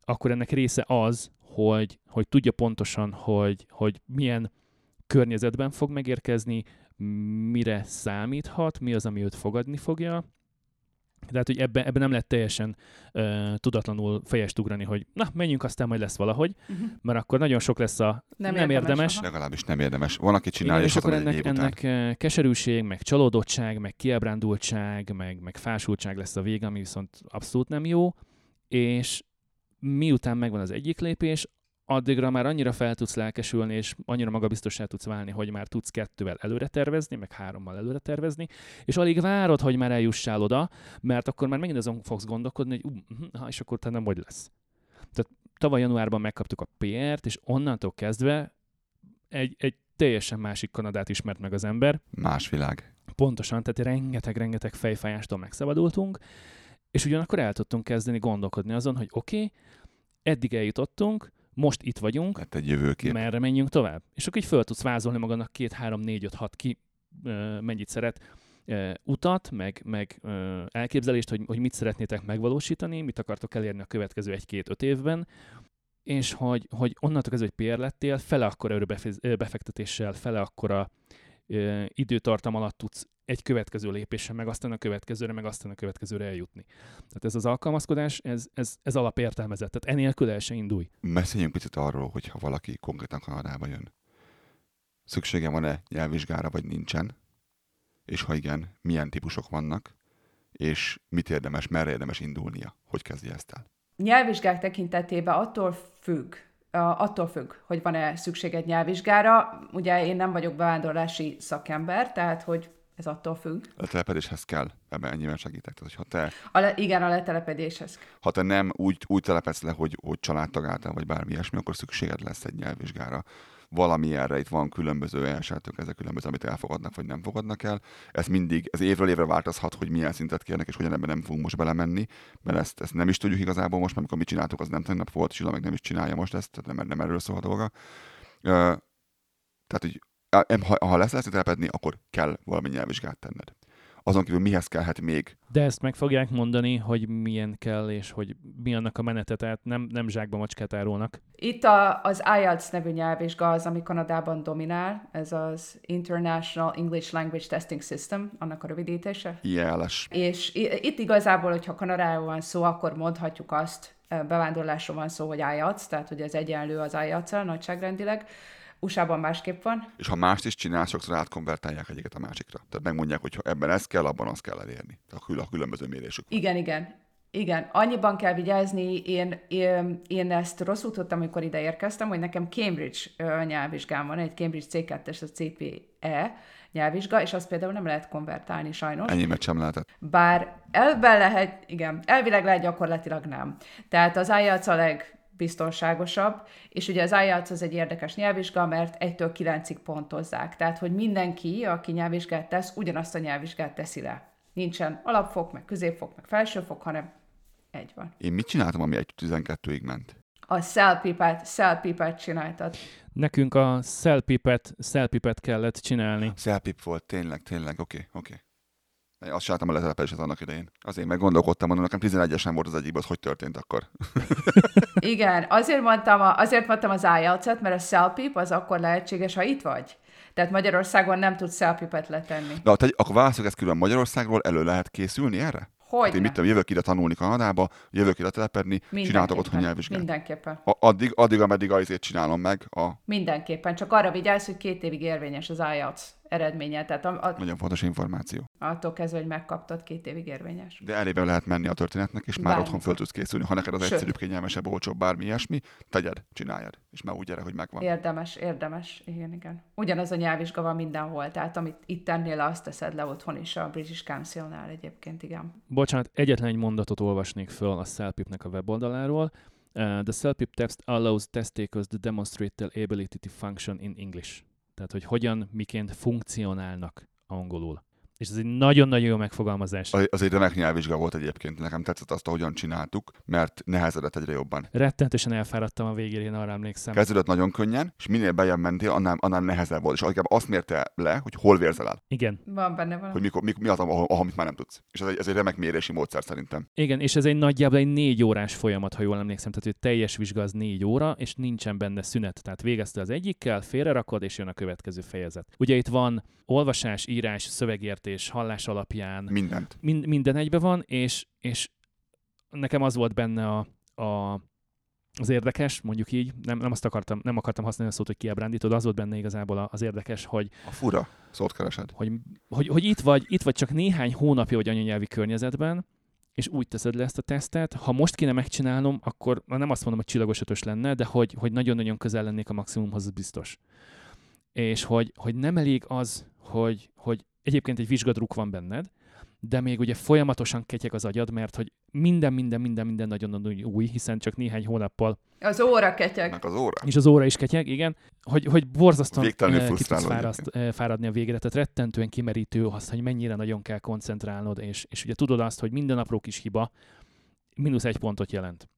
Speaker 4: akkor ennek része az, hogy, hogy tudja pontosan, hogy, hogy milyen környezetben fog megérkezni, mire számíthat, mi az, ami őt fogadni fogja. Tehát, hogy ebben ebbe nem lehet teljesen uh, tudatlanul fejest ugrani, hogy na, menjünk, aztán majd lesz valahogy,
Speaker 2: uh-huh.
Speaker 4: mert akkor nagyon sok lesz a nem, nem érdemes. érdemes.
Speaker 2: aha.
Speaker 3: Legalábbis nem érdemes. Van, aki csinálja,
Speaker 4: Igen, és
Speaker 3: és
Speaker 4: akkor
Speaker 3: hazamenj egy
Speaker 4: ennek,
Speaker 3: év
Speaker 4: ennek keserűség, meg csalódottság, meg kiábrándultság, meg, meg fásultság lesz a vége, ami viszont abszolút nem jó, és miután megvan az egyik lépés, addigra már annyira fel tudsz lelkesülni, és annyira magabiztossá tudsz válni, hogy már tudsz kettővel előre tervezni, meg hárommal előre tervezni, és alig várod, hogy már eljussál oda, mert akkor már megint azon fogsz gondolkodni, hogy uh, és akkor te nem hogy lesz. Tehát tavaly januárban megkaptuk a PR-t, és onnantól kezdve egy, egy teljesen másik Kanadát ismert meg az ember,
Speaker 3: Más világ.
Speaker 4: Pontosan, tehát rengeteg-rengeteg fejfájástól megszabadultunk, és ugyanakkor el tudtunk kezdeni gondolkodni azon, hogy oké, okay, eddig eljutottunk, most itt vagyunk,
Speaker 3: Lett egy jövőkép.
Speaker 4: merre menjünk tovább. És akkor így föl tudsz vázolni magadnak két, három, négy, öt, hat ki mennyit szeret utat, meg, meg elképzelést, hogy, hogy mit szeretnétek megvalósítani, mit akartok elérni a következő egy-két-öt évben, és hogy, hogy onnantól kezdve, hogy PR lettél, fele akkora befektetéssel, fele akkora időtartam alatt tudsz egy következő lépéssel, meg aztán a következőre, meg aztán a következőre eljutni. Tehát ez az alkalmazkodás, ez, ez, ez alapértelmezett. Tehát enélkül el se indulj.
Speaker 3: Beszéljünk picit arról, hogy ha valaki konkrétan Kanadába jön. Szüksége van-e nyelvvizsgára, vagy nincsen? És ha igen, milyen típusok vannak? És mit érdemes, merre érdemes indulnia? Hogy kezdje ezt el?
Speaker 2: Nyelvvizsgák tekintetében attól függ, attól függ, hogy van-e szükséged nyelvvizsgára. Ugye én nem vagyok bevándorlási szakember, tehát hogy ez attól függ.
Speaker 3: A telepedéshez kell, ebben ennyiben segítek. Tehát, hogyha te,
Speaker 2: A le, igen, a letelepedéshez.
Speaker 3: ha te nem úgy, úgy telepedsz le, hogy, hogy családtag által, vagy bármi ilyesmi, akkor szükséged lesz egy nyelvvizsgára. Valami erre itt van különböző elsőtök, ezek különböző, amit elfogadnak, vagy nem fogadnak el. Ez mindig, ez évről évre változhat, hogy milyen szintet kérnek, és hogyan ebben nem fogunk most belemenni, mert ezt, ezt nem is tudjuk igazából most, mert amikor mi csináltuk, az nem tegnap volt, és meg nem is csinálja most ezt, tehát nem, nem erről szól a dolga. Tehát, hogy ha, ha lesz lesz telepedni, akkor kell valami nyelvvizsgát tenned azon kívül mihez kellhet még.
Speaker 4: De ezt meg fogják mondani, hogy milyen kell, és hogy mi annak a menete, tehát nem, nem zsákba macskát árulnak.
Speaker 2: Itt a, az IELTS nevű nyelvvizsga az, ami Kanadában dominál, ez az International English Language Testing System, annak a rövidítése.
Speaker 3: IELS.
Speaker 2: És itt igazából, hogyha Kanadáról van szó, akkor mondhatjuk azt, bevándorlásról van szó, hogy IELTS, tehát hogy ez egyenlő az ielts nagyságrendileg, USA-ban másképp van.
Speaker 3: És ha mást is csinál, sokszor átkonvertálják egyiket a másikra. Tehát megmondják, hogy ha ebben ez kell, abban azt kell elérni. Tehát a különböző mérésük.
Speaker 2: Igen, igen. Igen, annyiban kell vigyázni, én, én, én ezt rosszul tudtam, amikor ide érkeztem, hogy nekem Cambridge nyelvvizsgám van, egy Cambridge C2-es, a CPE nyelvvizsga, és azt például nem lehet konvertálni sajnos.
Speaker 3: Ennyimet sem lehetett.
Speaker 2: Bár elvben lehet, igen, elvileg lehet, gyakorlatilag nem. Tehát az IELTS a leg biztonságosabb, és ugye az IELTS az egy érdekes nyelvvizsga, mert 1-től 9-ig pontozzák. Tehát, hogy mindenki, aki nyelvvizsgát tesz, ugyanazt a nyelvvizsgát teszi le. Nincsen alapfok, meg középfok, meg felsőfok, hanem egy van.
Speaker 3: Én mit csináltam, ami 1-12-ig ment?
Speaker 2: A szelpipet, szelpipet csináltad.
Speaker 4: Nekünk a szelpipet, szelpipet kellett csinálni.
Speaker 3: Szelpip volt, tényleg, tényleg, oké, okay, oké. Okay. Azt csináltam a letelepedéset annak idején. Azért meg gondolkodtam, mondom, nekem 11-esen volt az egyik, az hogy történt akkor?
Speaker 2: Igen, azért mondtam, a, azért mondtam az ielts mert a selpip az akkor lehetséges, ha itt vagy. Tehát Magyarországon nem tudsz selpipet letenni.
Speaker 3: Na, te, akkor válaszok ezt külön Magyarországról, elő lehet készülni erre?
Speaker 2: Hogy
Speaker 3: hát én mit tudom, jövök ide tanulni Kanadába, jövök ide telepedni, csináltok otthon nyelvvizsgát.
Speaker 2: Mindenképpen.
Speaker 3: A, addig, addig, ameddig azért csinálom meg. A...
Speaker 2: Mindenképpen, csak arra vigyázz, hogy két évig érvényes az IELTS eredménye. Tehát a, a,
Speaker 3: Nagyon fontos információ.
Speaker 2: Attól kezdve, hogy megkaptad, két évig érvényes.
Speaker 3: De elébe lehet menni a történetnek, és Bármi. már otthon föl tudsz készülni. Ha neked az Sőt. egyszerűbb, kényelmesebb, olcsóbb, bármi ilyesmi, tegyed, csináljad, és már úgy gyere, hogy megvan.
Speaker 2: Érdemes, érdemes. Igen, igen. Ugyanaz a nyelvvizsga van mindenhol, tehát amit itt tennél, azt teszed le otthon is a British Council-nál egyébként, igen.
Speaker 4: Bocsánat, egyetlen egy mondatot olvasnék föl a Cellpipnek a weboldaláról. Uh, the Cellpip text allows test takers to demonstrate their ability to function in English. Tehát, hogy hogyan, miként funkcionálnak angolul. És ez egy nagyon-nagyon jó megfogalmazás.
Speaker 3: Az egy remek nyelvvizsga volt egyébként. Nekem tetszett azt, ahogyan csináltuk, mert nehezedett egyre jobban.
Speaker 4: Rettenetesen elfáradtam a végén, én arra emlékszem.
Speaker 3: Kezdődött nagyon könnyen, és minél bejebb mentél, annál, annál nehezebb volt. És inkább azt mérte le, hogy hol vérzel el.
Speaker 4: Igen.
Speaker 2: Van benne van.
Speaker 3: Hogy mikor, mi, mi az, ahol, ahol mit már nem tudsz. És ez egy, ez egy remek mérési módszer szerintem.
Speaker 4: Igen, és ez egy nagyjából egy négy órás folyamat, ha jól emlékszem. Tehát, hogy teljes vizsga az négy óra, és nincsen benne szünet. Tehát végezte az egyikkel, félrerakod, és jön a következő fejezet. Ugye itt van olvasás, írás, szövegértés, hallás alapján.
Speaker 3: Mindent.
Speaker 4: Mind, minden egybe van, és, és nekem az volt benne a, a az érdekes, mondjuk így, nem, nem azt akartam, nem akartam használni a szót, hogy kiábrándítod, az volt benne igazából az érdekes, hogy...
Speaker 3: A fura szót keresed.
Speaker 4: Hogy, hogy, hogy itt, vagy, itt vagy csak néhány hónapja vagy anyanyelvi környezetben, és úgy teszed le ezt a tesztet. Ha most kéne megcsinálnom, akkor nem azt mondom, hogy csillagos ötös lenne, de hogy, hogy nagyon-nagyon közel lennék a maximumhoz, az biztos. És hogy, hogy nem elég az, hogy, hogy egyébként egy vizsgadruk van benned, de még ugye folyamatosan ketyeg az agyad, mert hogy minden, minden, minden, minden nagyon-nagyon új, hiszen csak néhány hónappal.
Speaker 2: Az óra ketyeg.
Speaker 3: Meg az óra.
Speaker 4: És az óra is ketyeg, igen. Hogy, hogy borzasztóan ki tudsz fáraszt, fáradni a végre, tehát rettentően kimerítő az, hogy mennyire nagyon kell koncentrálnod, és, és ugye tudod azt, hogy minden apró kis hiba mínusz egy pontot jelent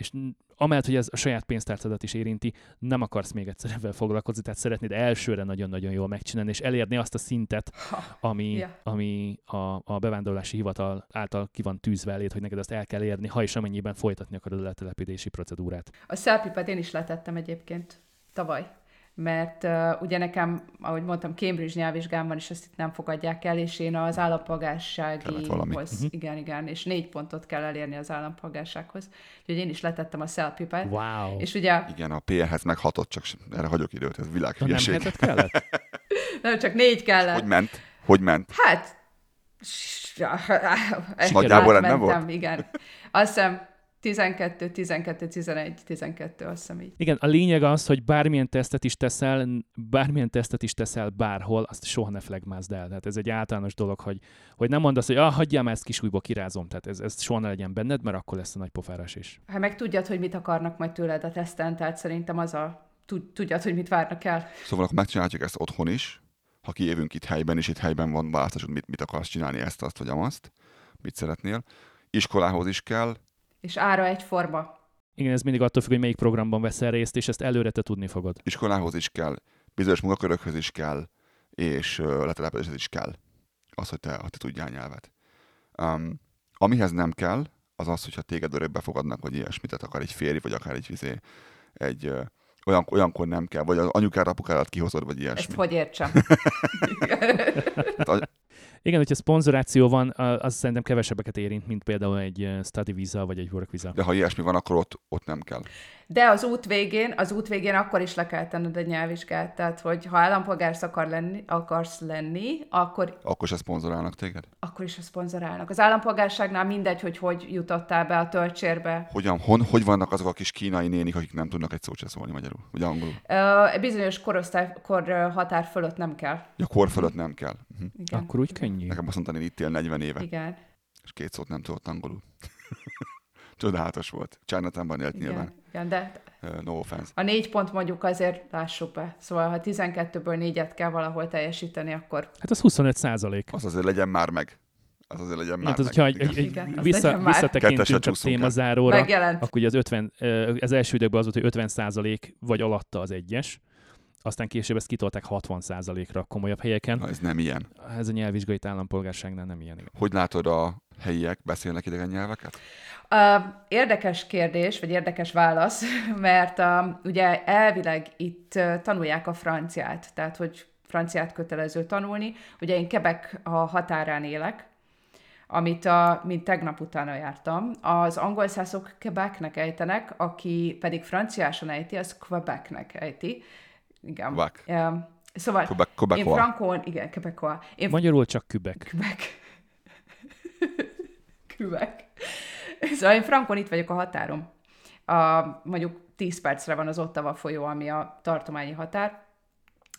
Speaker 4: és amellett, hogy ez a saját pénztárcadat is érinti, nem akarsz még egyszer ebben foglalkozni, tehát szeretnéd elsőre nagyon-nagyon jól megcsinálni, és elérni azt a szintet, ami, yeah. ami a, a bevándorlási hivatal által ki van tűzve eléd, hogy neked azt el kell érni, ha és amennyiben folytatni akarod a letelepítési procedúrát.
Speaker 2: A szelpipet én is letettem egyébként tavaly mert uh, ugye nekem, ahogy mondtam, Cambridge nyelvvizsgám van, és ezt itt nem fogadják el, és én az állampolgárságihoz, uh-huh. igen, igen, és négy pontot kell elérni az állampolgársághoz. Úgyhogy én is letettem a szelpipet.
Speaker 4: Wow.
Speaker 2: És ugye...
Speaker 3: Igen, a PR-hez meg hatott, csak erre hagyok időt, ez világhülyeség.
Speaker 4: Nem kellett?
Speaker 2: nem, csak négy kellett.
Speaker 3: Hogy ment? Hogy ment?
Speaker 2: Hát...
Speaker 3: Nagyjából rendben volt?
Speaker 2: Igen. Azt hiszem 12, 12, 11, 12, azt hiszem így.
Speaker 4: Igen, a lényeg az, hogy bármilyen tesztet is teszel, bármilyen tesztet is teszel bárhol, azt soha ne flagmázd el. Tehát ez egy általános dolog, hogy, hogy nem mondasz, hogy ah, hagyjál már ezt kis újból kirázom. Tehát ez, ez soha ne legyen benned, mert akkor lesz a nagy pofárás is.
Speaker 2: Hát meg tudjad, hogy mit akarnak majd tőled a teszten, tehát szerintem az a tud- tudjad, hogy mit várnak el.
Speaker 3: Szóval akkor megcsináljuk ezt otthon is, ha kijövünk itt helyben, és itt helyben van választásod, mit, mit akarsz csinálni, ezt, azt vagy amazt, mit szeretnél. Iskolához is kell,
Speaker 2: És ára egyforma.
Speaker 4: Igen, ez mindig attól függ, hogy melyik programban veszel részt, és ezt előre te tudni fogod.
Speaker 3: iskolához is kell, bizonyos munkakörökhöz is kell, és uh, letelepedéshez is kell. Az, hogy te, hogy te tudjál nyelvet. Um, amihez nem kell, az az, hogyha téged örökbe fogadnak, vagy ilyesmit, tehát akár egy férj, vagy akár egy vizé, egy uh, olyan, olyankor nem kell, vagy az anyukára, apukárat kihozod, vagy
Speaker 2: Ezt
Speaker 3: ilyesmi.
Speaker 2: hogy értsem?
Speaker 4: Igen, hogyha szponzoráció van, az szerintem kevesebbeket érint, mint például egy study visa vagy egy work visa.
Speaker 3: de ha ilyesmi van, akkor ott, ott nem kell.
Speaker 2: De az út végén, az út végén akkor is le kell tenned egy nyelvvizsgát. Tehát, hogy ha állampolgársz akar lenni, akarsz lenni, akkor,
Speaker 3: Akkor se szponzorálnak téged.
Speaker 2: akkor is a szponzorálnak. Az állampolgárságnál mindegy, hogy hogy jutottál be a töltsérbe.
Speaker 3: Hogyan, hon, hogy vannak azok a kis kínai nénik, akik nem tudnak egy szót se szólni magyarul, vagy angolul?
Speaker 2: Ö, bizonyos korosztály, kor határ fölött nem kell.
Speaker 3: Ja, kor fölött nem kell. Uh-huh.
Speaker 2: Igen.
Speaker 4: Akkor úgy könnyű.
Speaker 3: Nekem azt mondta, hogy itt él 40 éve.
Speaker 2: Igen.
Speaker 3: és két szót nem tudott angolul. Csodálatos volt. Chinatownban élt nyilván.
Speaker 2: Igen. De
Speaker 3: no offense.
Speaker 2: a négy pont mondjuk azért lássuk be. Szóval, ha 12-ből négyet kell valahol teljesíteni, akkor
Speaker 4: Hát az 25 százalék.
Speaker 3: Az azért legyen már meg. Az azért legyen már
Speaker 4: Hát, az,
Speaker 3: meg.
Speaker 4: hogyha egy, egy, egy
Speaker 2: Igen,
Speaker 4: vissza, visszatekintünk
Speaker 3: el.
Speaker 4: témazáróra,
Speaker 2: megjelent.
Speaker 4: akkor ugye az 50, ö, az első időkben az volt, hogy 50 százalék vagy alatta az egyes, aztán később ezt kitolták 60 százalékra komolyabb helyeken.
Speaker 3: Na, ez nem ilyen.
Speaker 4: Ez a nyelvvizsgai állampolgárságnál nem ilyen. Igen.
Speaker 3: Hogy látod, a helyiek beszélnek idegen nyelveket?
Speaker 2: Uh, érdekes kérdés, vagy érdekes válasz, mert uh, ugye elvileg itt uh, tanulják a franciát, tehát hogy franciát kötelező tanulni. Ugye én Quebec a határán élek, amit a, mint tegnap utána jártam. Az angol szászok Quebecnek ejtenek, aki pedig franciásan ejti, az Quebecnek ejti. Igen.
Speaker 3: Quebec.
Speaker 2: Um, szóval
Speaker 3: Quebec,
Speaker 2: én
Speaker 3: Quebecois.
Speaker 2: frankon, igen, Quebecois. Én
Speaker 4: Magyarul csak kübek.
Speaker 2: Quebec. Quebec. Szóval én frankon itt vagyok a határom. A, mondjuk 10 percre van az Ottawa folyó, ami a tartományi határ.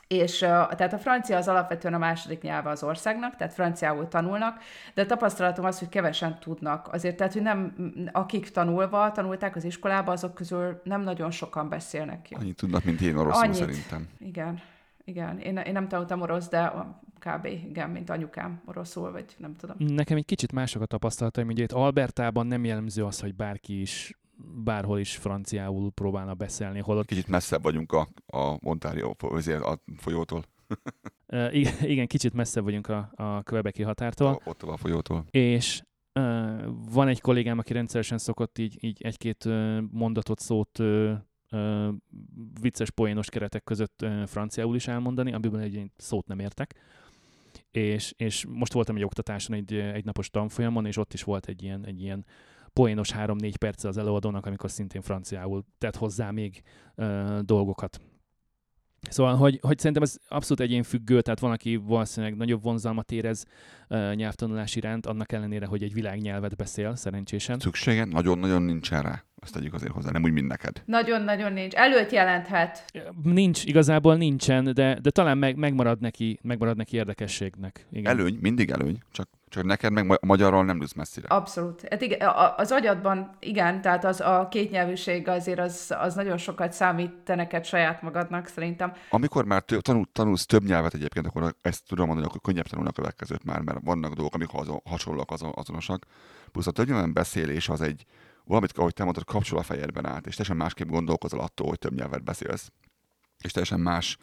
Speaker 2: És tehát a francia az alapvetően a második nyelve az országnak, tehát franciául tanulnak, de a tapasztalatom az, hogy kevesen tudnak. Azért, tehát, hogy nem, akik tanulva, tanulták az iskolába, azok közül nem nagyon sokan beszélnek ki.
Speaker 3: Annyit tudnak, mint én oroszul
Speaker 2: Annyit.
Speaker 3: szerintem.
Speaker 2: Igen, igen. Én, én nem tanultam orosz, de kb. igen, mint anyukám oroszul, vagy nem tudom.
Speaker 4: Nekem egy kicsit mások a tapasztalataim. Ugye itt Albertában nem jellemző az, hogy bárki is bárhol is franciául próbálna beszélni, holott
Speaker 3: Kicsit messzebb vagyunk a, a Ontario a folyótól,
Speaker 4: igen, igen, kicsit messze vagyunk a, a Quebeci határtól.
Speaker 3: a, ott a folyótól.
Speaker 4: És uh, van egy kollégám, aki rendszeresen szokott így, így egy-két uh, mondatot, szót uh, uh, vicces poénos keretek között uh, franciául is elmondani, amiből egy szót nem értek. És, és most voltam egy oktatáson, egy, egy napos tanfolyamon, és ott is volt egy ilyen, egy ilyen poénos 3-4 perce az előadónak, amikor szintén franciául tett hozzá még uh, dolgokat. Szóval, hogy, hogy szerintem ez abszolút egyénfüggő, tehát van, aki valószínűleg nagyobb vonzalmat érez uh, nyelvtanulás iránt, annak ellenére, hogy egy világnyelvet beszél, szerencsésen.
Speaker 3: Szükségen nagyon-nagyon nincsen rá. Azt tegyük azért hozzá, nem úgy, mint neked.
Speaker 2: Nagyon-nagyon nincs. Előtt jelenthet.
Speaker 4: Nincs, igazából nincsen, de, de talán meg, megmarad, neki, megmarad neki érdekességnek. Igen.
Speaker 3: Előny, mindig előny, csak, csak neked meg a magyarról nem lősz messzire.
Speaker 2: Abszolút. Hát igen, az agyadban igen, tehát az a kétnyelvűség azért az, az nagyon sokat számít te neked saját magadnak szerintem.
Speaker 3: Amikor már tő, tanul, tanulsz több nyelvet egyébként, akkor ezt tudom mondani, akkor könnyebb tanulni a következőt már, mert vannak dolgok, amik azon, hasonlóak, azon, azonosak. Plusz a több nyelven beszélés az egy, valamit, ahogy te mondtad, kapcsol a fejedben át, és teljesen másképp gondolkozol attól, hogy több nyelvet beszélsz. És teljesen más,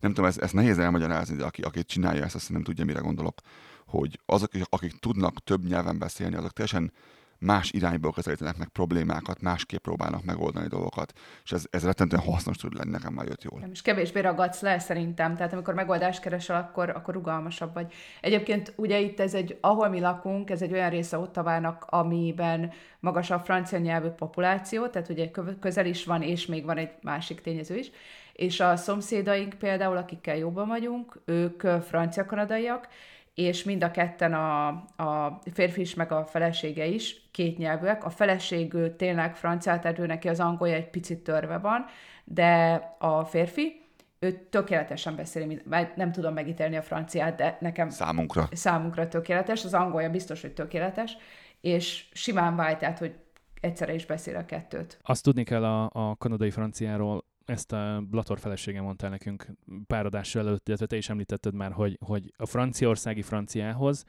Speaker 3: nem tudom, ez, ez nehéz elmagyarázni, de aki, aki csinálja ezt, azt nem tudja, mire gondolok, hogy azok, akik tudnak több nyelven beszélni, azok teljesen más irányból közelítenek meg problémákat, másképp próbálnak megoldani dolgokat, és ez, ez rettentően hasznos tud lenni, nekem már jött jól.
Speaker 2: Nem is kevésbé ragadsz le szerintem, tehát amikor megoldást keresel, akkor, akkor rugalmasabb vagy. Egyébként ugye itt ez egy, ahol mi lakunk, ez egy olyan része Ottavának, amiben magas a francia nyelvű populáció, tehát ugye kö- közel is van, és még van egy másik tényező is, és a szomszédaink például, akikkel jobban vagyunk, ők francia-kanadaiak, és mind a ketten a, a férfi is, meg a felesége is kétnyelvűek. A feleség ő tényleg francia, tehát ő neki az angolja egy picit törve van, de a férfi, ő tökéletesen beszéli, nem tudom megítélni a franciát, de nekem
Speaker 3: Számunkra.
Speaker 2: számunkra tökéletes, az angolja biztos, hogy tökéletes, és simán vált, tehát, hogy egyszerre is beszél a kettőt.
Speaker 4: Azt tudni kell a, a kanadai franciáról, ezt a Blator felesége mondta el nekünk pár adással előtt, illetve te is említetted már, hogy, hogy a franciaországi franciához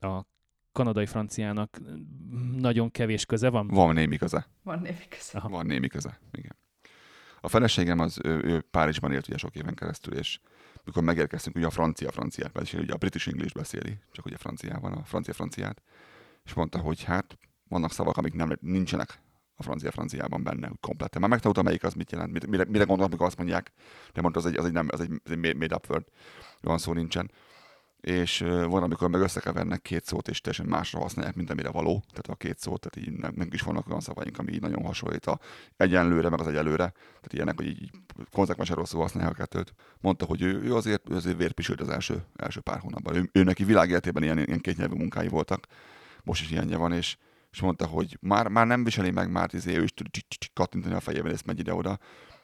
Speaker 4: a kanadai franciának nagyon kevés köze van.
Speaker 3: Van némi köze.
Speaker 2: Van névi köze.
Speaker 4: Aha.
Speaker 3: Van némi köze, igen. A feleségem az, ő, ő Párizsban élt ugye sok éven keresztül, és mikor megérkeztünk, ugye a francia franciát beszéli, ugye a British English beszéli, csak ugye franciában, a francia franciát, és mondta, hogy hát vannak szavak, amik nem, nincsenek a francia franciában benne, úgy kompletten. Már megtanultam, melyik az mit jelent, mire, mire, mire gondolok, amikor azt mondják, de mondta, az egy, az egy, nem, az egy, az egy made up word, olyan szó nincsen. És van, amikor meg összekevernek két szót, és teljesen másra használják, mint amire való. Tehát a két szót, tehát így nem is vannak olyan szavaink, ami így nagyon hasonlít a egyenlőre, meg az egyelőre. Tehát ilyenek, hogy így konzekvensen rosszul használják a kettőt. Mondta, hogy ő, ő azért, ő azért vérpisült az első, első pár hónapban. Ő, ő neki világéletében ilyen, ilyen kétnyelvű munkái voltak. Most is ilyenje van, és, és mondta, hogy már, már nem viseli meg, már izé, ő is tud kattintani a fejével, és megy ide-oda.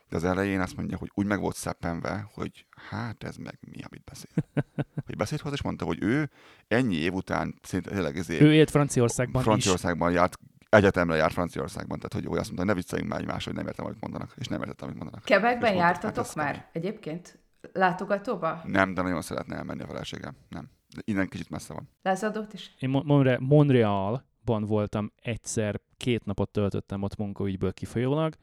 Speaker 3: De az elején azt mondja, hogy úgy meg volt szeppenve, hogy hát ez meg mi, amit beszél. Hogy beszélt hozzá, és mondta, hogy ő ennyi év után szinte tényleg ezért
Speaker 4: Ő élt Franciaországban is.
Speaker 3: Franciaországban járt, egyetemre járt Franciaországban, tehát hogy ő azt mondta, hogy ne vicceljünk már egymás, hogy nem értem, amit mondanak, és nem értettem, amit mondanak. És mondta,
Speaker 2: jártatok
Speaker 3: hát
Speaker 2: már egyébként? Látogatóba?
Speaker 3: Nem, de nagyon szeretne elmenni a feleségem. Nem. De innen kicsit messze van.
Speaker 2: Lázadót is?
Speaker 4: Én Mon- Monre- Montrealban voltam egyszer, két napot töltöttem ott munkaügyből kifolyólag.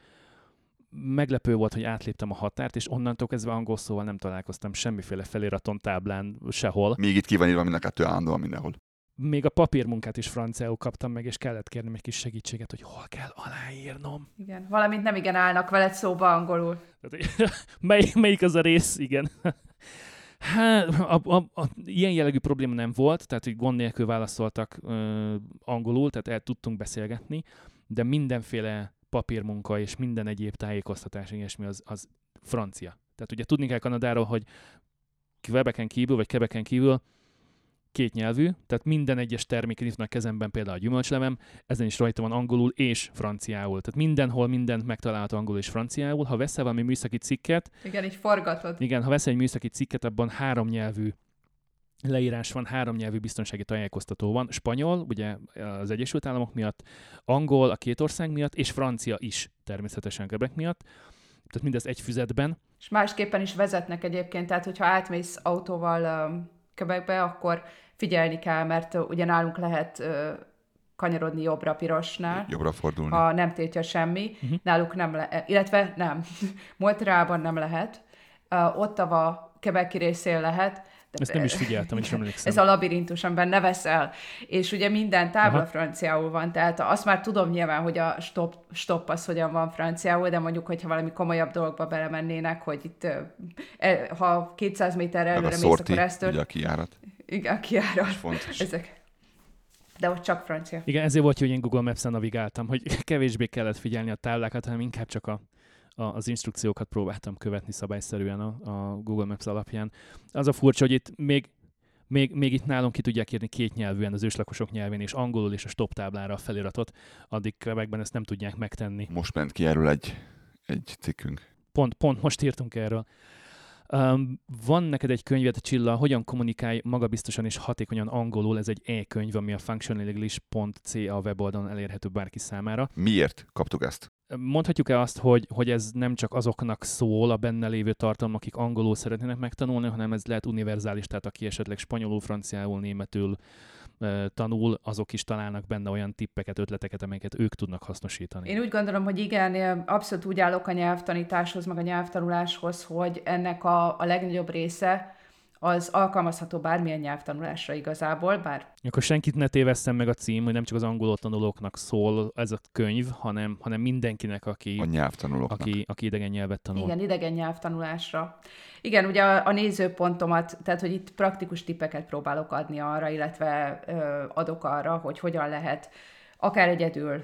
Speaker 4: Meglepő volt, hogy átléptem a határt, és onnantól kezdve angol szóval nem találkoztam semmiféle feliraton, táblán, sehol.
Speaker 3: Még itt ki van írva mind a kettő állandóan mindenhol.
Speaker 4: Még a papírmunkát is franciául kaptam meg, és kellett kérnem egy kis segítséget, hogy hol kell aláírnom.
Speaker 2: Igen. Valamint nem igen állnak veled szóba angolul.
Speaker 4: Mely, melyik az a rész? Igen. Hát, a, a, a, ilyen jellegű probléma nem volt, tehát hogy gond nélkül válaszoltak ö, angolul, tehát el tudtunk beszélgetni, de mindenféle papírmunka és minden egyéb tájékoztatás, ilyesmi az, az francia. Tehát ugye tudni kell Kanadáról, hogy Quebecen kívül, vagy Quebecen kívül két nyelvű, tehát minden egyes terméken itt van a kezemben például a gyümölcslevem, ezen is rajta van angolul és franciául. Tehát mindenhol mindent megtalálható angolul és franciául. Ha veszel valami műszaki cikket,
Speaker 2: Igen, így forgatod.
Speaker 4: igen, ha veszel egy műszaki cikket, abban három nyelvű leírás van, három nyelvű biztonsági tájékoztató van. Spanyol, ugye az Egyesült Államok miatt, angol a két ország miatt, és francia is természetesen Quebec miatt. Tehát mindez egy füzetben.
Speaker 2: És másképpen is vezetnek egyébként, tehát hogyha átmész autóval um, Quebecbe, akkor figyelni kell, mert ugye nálunk lehet kanyarodni jobbra pirosnál,
Speaker 3: Jobbra fordulni.
Speaker 2: ha nem tiltja semmi.
Speaker 4: Mhm.
Speaker 2: Náluk nem lehet, illetve nem. Montrealban nem lehet. Uh, Ottawa Quebeci részén lehet. De
Speaker 4: Ezt nem is figyeltem, és emlékszem.
Speaker 2: Ez a labirintus, amiben ne veszel. És ugye minden tábla
Speaker 4: Aha.
Speaker 2: franciául van, tehát azt már tudom nyilván, hogy a stop, stop az hogyan van franciául, de mondjuk, hogyha valami komolyabb dolgokba belemennének, hogy itt, e, ha 200 méterre előre mész, akkor ezt
Speaker 3: ugye
Speaker 2: tört.
Speaker 3: a kiárat.
Speaker 2: Igen, kiárat.
Speaker 3: Fontos.
Speaker 2: Ezek. De ott csak francia.
Speaker 4: Igen, ezért volt hogy én Google Maps-en navigáltam, hogy kevésbé kellett figyelni a táblákat, hanem inkább csak a, a, az instrukciókat próbáltam követni szabályszerűen a, a Google Maps alapján. Az a furcsa, hogy itt még, még, még itt nálunk ki tudják írni két nyelvűen, az őslakosok nyelvén, és angolul és a stop táblára a feliratot, addig Quebecben ezt nem tudják megtenni.
Speaker 3: Most ment ki erről egy, egy cikkünk.
Speaker 4: Pont, pont most írtunk erről. Um, van neked egy könyved, Csilla, hogyan kommunikálj magabiztosan és hatékonyan angolul, ez egy e-könyv, ami a functionalenglish.ca weboldalon elérhető bárki számára.
Speaker 3: Miért kaptuk ezt?
Speaker 4: Mondhatjuk-e azt, hogy, hogy ez nem csak azoknak szól a benne lévő tartalom, akik angolul szeretnének megtanulni, hanem ez lehet univerzális, tehát aki esetleg spanyolul, franciául, németül tanul, azok is találnak benne olyan tippeket, ötleteket, amelyeket ők tudnak hasznosítani.
Speaker 2: Én úgy gondolom, hogy igen, abszolút úgy állok a nyelvtanításhoz, meg a nyelvtanuláshoz, hogy ennek a, a legnagyobb része az alkalmazható bármilyen nyelvtanulásra igazából, bár
Speaker 4: Akkor senkit ne tévesszem meg a cím, hogy nem csak az angolul tanulóknak szól ez a könyv, hanem, hanem mindenkinek, aki,
Speaker 3: A nyelvtanulóknak.
Speaker 4: aki, aki idegen nyelvet tanul.
Speaker 2: Igen, idegen nyelvtanulásra. Igen, ugye a, a nézőpontomat, tehát hogy itt praktikus tippeket próbálok adni arra, illetve ö, adok arra, hogy hogyan lehet akár egyedül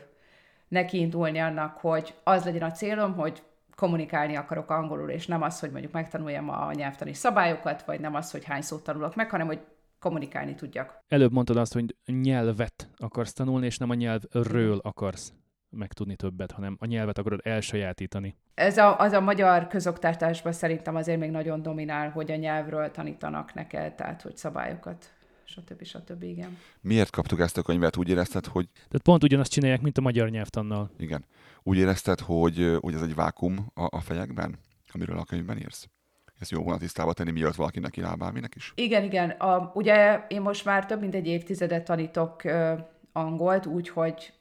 Speaker 2: nekiindulni annak, hogy az legyen a célom, hogy kommunikálni akarok angolul, és nem az, hogy mondjuk megtanuljam a nyelvtani szabályokat, vagy nem az, hogy hány szót tanulok meg, hanem hogy kommunikálni tudjak.
Speaker 4: Előbb mondtad azt, hogy nyelvet akarsz tanulni, és nem a nyelvről akarsz megtudni többet, hanem a nyelvet akarod elsajátítani.
Speaker 2: Ez a, az a magyar közoktatásban szerintem azért még nagyon dominál, hogy a nyelvről tanítanak neked, tehát hogy szabályokat, stb. stb. igen.
Speaker 3: Miért kaptuk ezt a könyvet? Úgy érezted, hogy
Speaker 4: Tehát pont ugyanazt csinálják, mint a magyar nyelvtannal.
Speaker 3: igen, úgy érezted, hogy, hogy ez egy vákum a, a fejekben, amiről a könyvben írsz? Ezt jó volna tisztába tenni, mielőtt valaki neki áll bárminek is?
Speaker 2: Igen, igen. A, ugye én most már több mint egy évtizedet tanítok ö, angolt, úgyhogy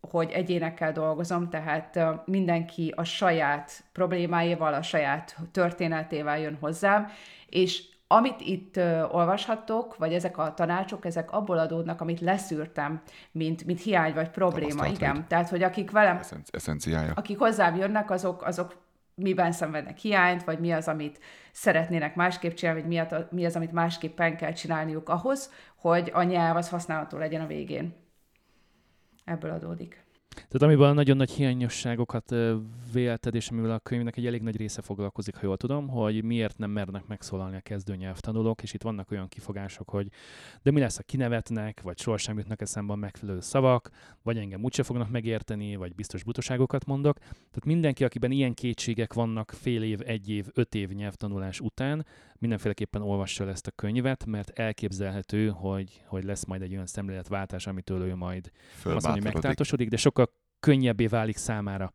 Speaker 2: hogy egyénekkel dolgozom, tehát ö, mindenki a saját problémáival, a saját történetével jön hozzám, és amit itt ö, olvashattok, vagy ezek a tanácsok, ezek abból adódnak, amit leszűrtem, mint, mint hiány vagy probléma. Igen, tehát hogy akik velem
Speaker 3: Eszenci- eszenciája.
Speaker 2: akik hozzám jönnek, azok, azok miben szenvednek hiányt, vagy mi az, amit szeretnének másképp csinálni, vagy mi az, mi az, amit másképpen kell csinálniuk ahhoz, hogy a nyelv az használható legyen a végén. Ebből adódik.
Speaker 4: Tehát amiben nagyon nagy hiányosságokat vélted, és amivel a könyvnek egy elég nagy része foglalkozik, ha jól tudom, hogy miért nem mernek megszólalni a kezdő nyelvtanulók, és itt vannak olyan kifogások, hogy de mi lesz, ha kinevetnek, vagy sohasem jutnak eszembe a megfelelő szavak, vagy engem úgyse fognak megérteni, vagy biztos butaságokat mondok. Tehát mindenki, akiben ilyen kétségek vannak fél év, egy év, öt év nyelvtanulás után, mindenféleképpen olvassa el ezt a könyvet, mert elképzelhető, hogy, hogy lesz majd egy olyan szemléletváltás, amitől ő majd azt mondja, megtáltosodik, de sokkal könnyebbé válik számára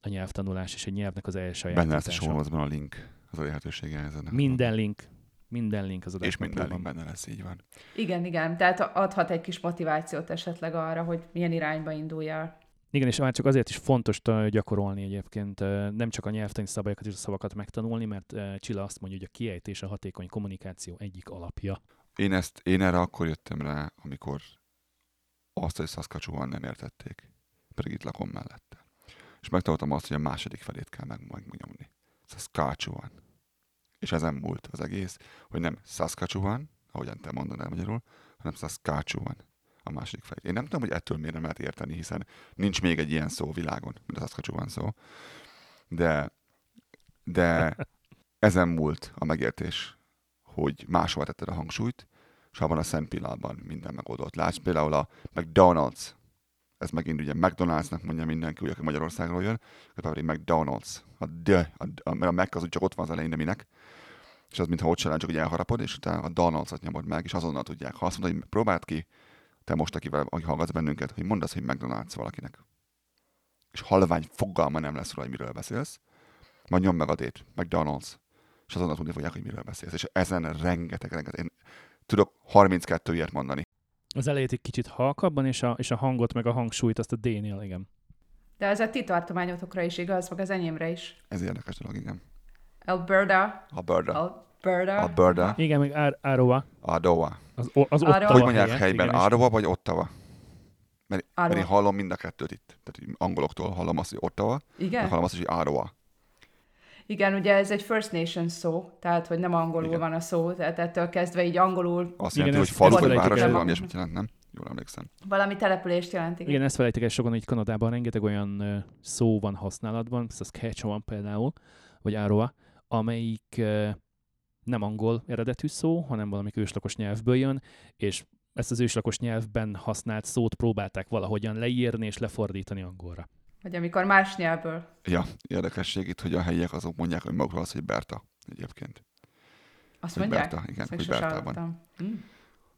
Speaker 4: a nyelvtanulás és egy nyelvnek az
Speaker 3: Benne lesz a
Speaker 4: elsajátítása.
Speaker 3: show a link, az a lehetősége ezen.
Speaker 4: Minden link, minden link az
Speaker 3: És minden link benne lesz, így van.
Speaker 2: Igen, igen, tehát adhat egy kis motivációt esetleg arra, hogy milyen irányba induljál.
Speaker 4: Igen, és már csak azért is fontos gyakorolni egyébként, nem csak a nyelvtani szabályokat és a szavakat megtanulni, mert Csilla azt mondja, hogy a kiejtés a hatékony kommunikáció egyik alapja.
Speaker 3: Én, ezt, én erre akkor jöttem rá, amikor azt, hogy Saskatchewan nem értették. Pedig itt lakom mellette. És megtanultam azt, hogy a második felét kell meg, meg megnyomni. Saskatchewan. És ezen múlt az egész, hogy nem Saskatchewan, ahogyan te mondod el magyarul, hanem Saskatchewan a második felét. Én nem tudom, hogy ettől miért nem lehet érteni, hiszen nincs még egy ilyen szó világon, mint a Saskatchewan szó. De, de ezen múlt a megértés, hogy máshova tetted a hangsúlyt, és abban a szent pillanatban minden megoldott. Látsz például a McDonald's, ez megint ugye McDonald'snak mondja mindenki, úgy, aki Magyarországról jön, ez pedig McDonald's. A D, a, a, mert a Mac az úgy csak ott van az elején, de minek. És az, mintha ott se lenne, csak úgy elharapod, és utána a Donald's-ot nyomod meg, és azonnal tudják. Ha azt mondod, hogy próbáld ki, te most, akivel, aki hallgatsz bennünket, hogy mondd azt, hogy McDonald's valakinek. És halvány fogalma nem lesz róla, hogy miről beszélsz, majd nyom meg a dét, McDonald's. És azonnal tudni fogják, hogy miről beszélsz. És ezen rengeteg, rengeteg. Én tudok 32 ilyet mondani.
Speaker 4: Az elejét egy kicsit halkabban, és a, és a hangot meg a hangsúlyt azt a D-nél, igen.
Speaker 2: De ez a ti tartományotokra is igaz, meg az enyémre is.
Speaker 3: Ez érdekes dolog, igen.
Speaker 2: Alberta.
Speaker 3: Alberta.
Speaker 2: Alberta.
Speaker 3: Alberta.
Speaker 4: Igen, meg Ar- Aroa,
Speaker 3: Ottawa.
Speaker 4: az, o- az
Speaker 2: Aroa.
Speaker 4: Ottawa
Speaker 3: Hogy mondják
Speaker 4: helye,
Speaker 3: helyben?
Speaker 4: igen,
Speaker 3: Ottawa vagy Ottawa? Mert, mert én hallom mind a kettőt itt. Tehát angoloktól hallom azt, hogy Ottawa, meg
Speaker 2: Igen?
Speaker 3: hallom azt, hogy Ottawa.
Speaker 2: Igen, ugye ez egy First Nation szó, tehát hogy nem angolul
Speaker 3: Igen.
Speaker 2: van a szó, tehát ettől kezdve így angolul
Speaker 3: Azt
Speaker 4: Igen,
Speaker 3: jelenti, hogy falu vagy város, vagy valami ilyesmit jelent, nem? Jól emlékszem.
Speaker 2: valami települést jelent. Igen.
Speaker 4: Igen, ezt felejtik el sokan, hogy Kanadában rengeteg olyan ö, szó van használatban, Saskatchewan például, vagy Aroa, amelyik ö, nem angol eredetű szó, hanem valami őslakos nyelvből jön, és ezt az őslakos nyelvben használt szót próbálták valahogyan leírni és lefordítani angolra.
Speaker 2: Vagy amikor más nyelvből.
Speaker 3: Ja, érdekesség itt, hogy a helyiek azok mondják, hogy magukról az, hogy Berta egyébként.
Speaker 2: Azt
Speaker 3: Hogy
Speaker 2: mondják?
Speaker 3: Berta, igen,
Speaker 2: Ezt
Speaker 3: hogy Bertában.
Speaker 2: Hm.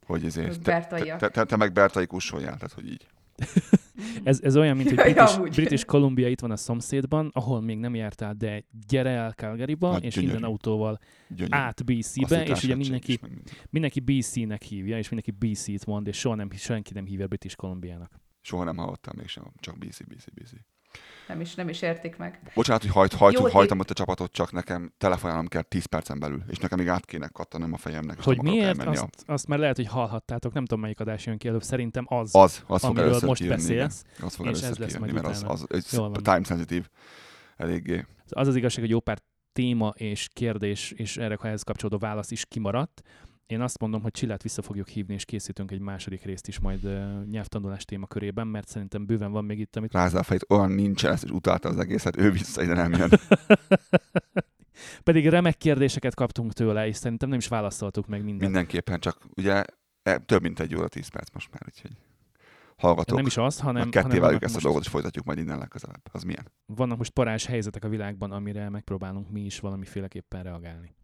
Speaker 3: Hogy ezért, te,
Speaker 2: bertaiak.
Speaker 3: te, te, te, meg bertai kussoljál, tehát hogy így.
Speaker 4: Ez, ez olyan, mint hogy British,
Speaker 2: amúgy.
Speaker 4: British Columbia itt van a szomszédban, ahol még nem jártál, de gyere el Calgaryba,
Speaker 3: Nagy
Speaker 4: és
Speaker 3: gyönyörű.
Speaker 4: minden autóval
Speaker 3: Gyönyörű.
Speaker 4: át BC-be,
Speaker 3: Azt
Speaker 4: és ugye mindenki, mindenki BC-nek hívja, és mindenki BC-t mond, és soha nem, senki nem hívja British Columbiának.
Speaker 3: Soha nem hallottam mégsem, csak BC, BC, BC.
Speaker 2: Nem is, nem is értik meg.
Speaker 3: Bocsánat, hogy hajt, hajt,
Speaker 2: Jó,
Speaker 3: hajtom ott a csapatot, csak nekem telefonálnom kell 10 percen belül, és nekem még át kéne kattanom a fejemnek,
Speaker 4: Hogy miért, azt, azt már lehet, hogy hallhattátok, nem tudom melyik adás jön ki előbb, szerintem az,
Speaker 3: a... Az, az fog
Speaker 4: amiről
Speaker 3: először
Speaker 4: most
Speaker 3: kijönni,
Speaker 4: beszélsz,
Speaker 3: igen. Az fog
Speaker 4: és
Speaker 3: először
Speaker 4: ez lesz majd
Speaker 3: mert az, az, az, time sensitive eléggé.
Speaker 4: az az igazság, hogy jó pár téma és kérdés, és erre ehhez kapcsolódó válasz is kimaradt. Én azt mondom, hogy Csillát vissza fogjuk hívni, és készítünk egy második részt is majd uh, nyelvtanulás témakörében, mert szerintem bőven van még itt, amit
Speaker 3: Rázza a fejét, olyan nincsen, ezt is utálta az egészet, ő vissza ide nem jön.
Speaker 4: Pedig remek kérdéseket kaptunk tőle, és szerintem nem is válaszoltuk meg mindent.
Speaker 3: Mindenképpen, csak ugye e, több mint egy óra, 10 perc most már, úgyhogy hallgatok.
Speaker 4: Nem is az, hanem,
Speaker 3: ketté vágjuk ezt a dolgot, és folytatjuk majd innen legközelebb. Az milyen?
Speaker 4: vannak most parázs helyzetek a világban, amire megpróbálunk mi is valamiféleképpen reagálni.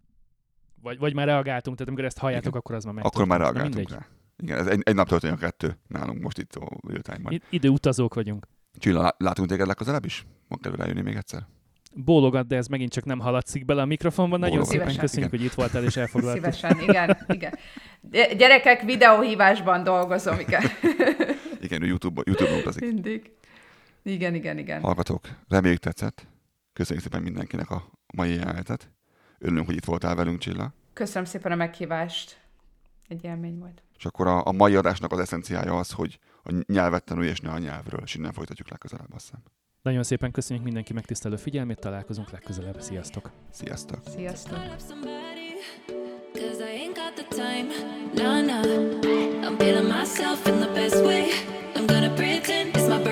Speaker 4: Vagy, vagy már reagáltunk, tehát amikor ezt halljátok,
Speaker 3: Igen.
Speaker 4: akkor az már meg
Speaker 3: Akkor már reagáltunk
Speaker 4: mindegy.
Speaker 3: rá. Igen, ez egy, egy nap történik a kettő nálunk most itt a real time-ban.
Speaker 4: I- időutazók vagyunk.
Speaker 3: Csilla, lá- látunk téged legközelebb is? Van kedve eljönni még egyszer?
Speaker 4: Bólogat, de ez megint csak nem haladszik bele a mikrofonban. Nagyon
Speaker 3: Bólogat.
Speaker 4: szépen
Speaker 2: Szívesen.
Speaker 4: köszönjük, hogy itt voltál és elfoglaltad.
Speaker 2: Szívesen, igen, igen. Gy- Gyerekek, videóhívásban dolgozom, igen.
Speaker 3: Igen, ő YouTube, YouTube-on utazik.
Speaker 2: Mindig. Igen, igen, igen.
Speaker 3: Hallgatók, reméljük tetszett. Köszönjük szépen mindenkinek a mai jelenetet. Örülünk, hogy itt voltál velünk, Csilla.
Speaker 2: Köszönöm szépen a meghívást. Egy élmény volt.
Speaker 3: És akkor a, a mai adásnak az eszenciája az, hogy a nyelvet tanulj, és ne a nyelvről, és innen folytatjuk legközelebb, azt hiszem.
Speaker 4: Nagyon szépen köszönjük mindenki megtisztelő figyelmét, találkozunk legközelebb. Sziasztok!
Speaker 3: Sziasztok!
Speaker 2: Sziasztok!
Speaker 1: Cause I ain't got the time. Nah, nah. I'm feeling myself in the best way. I'm gonna pretend it's my birthday.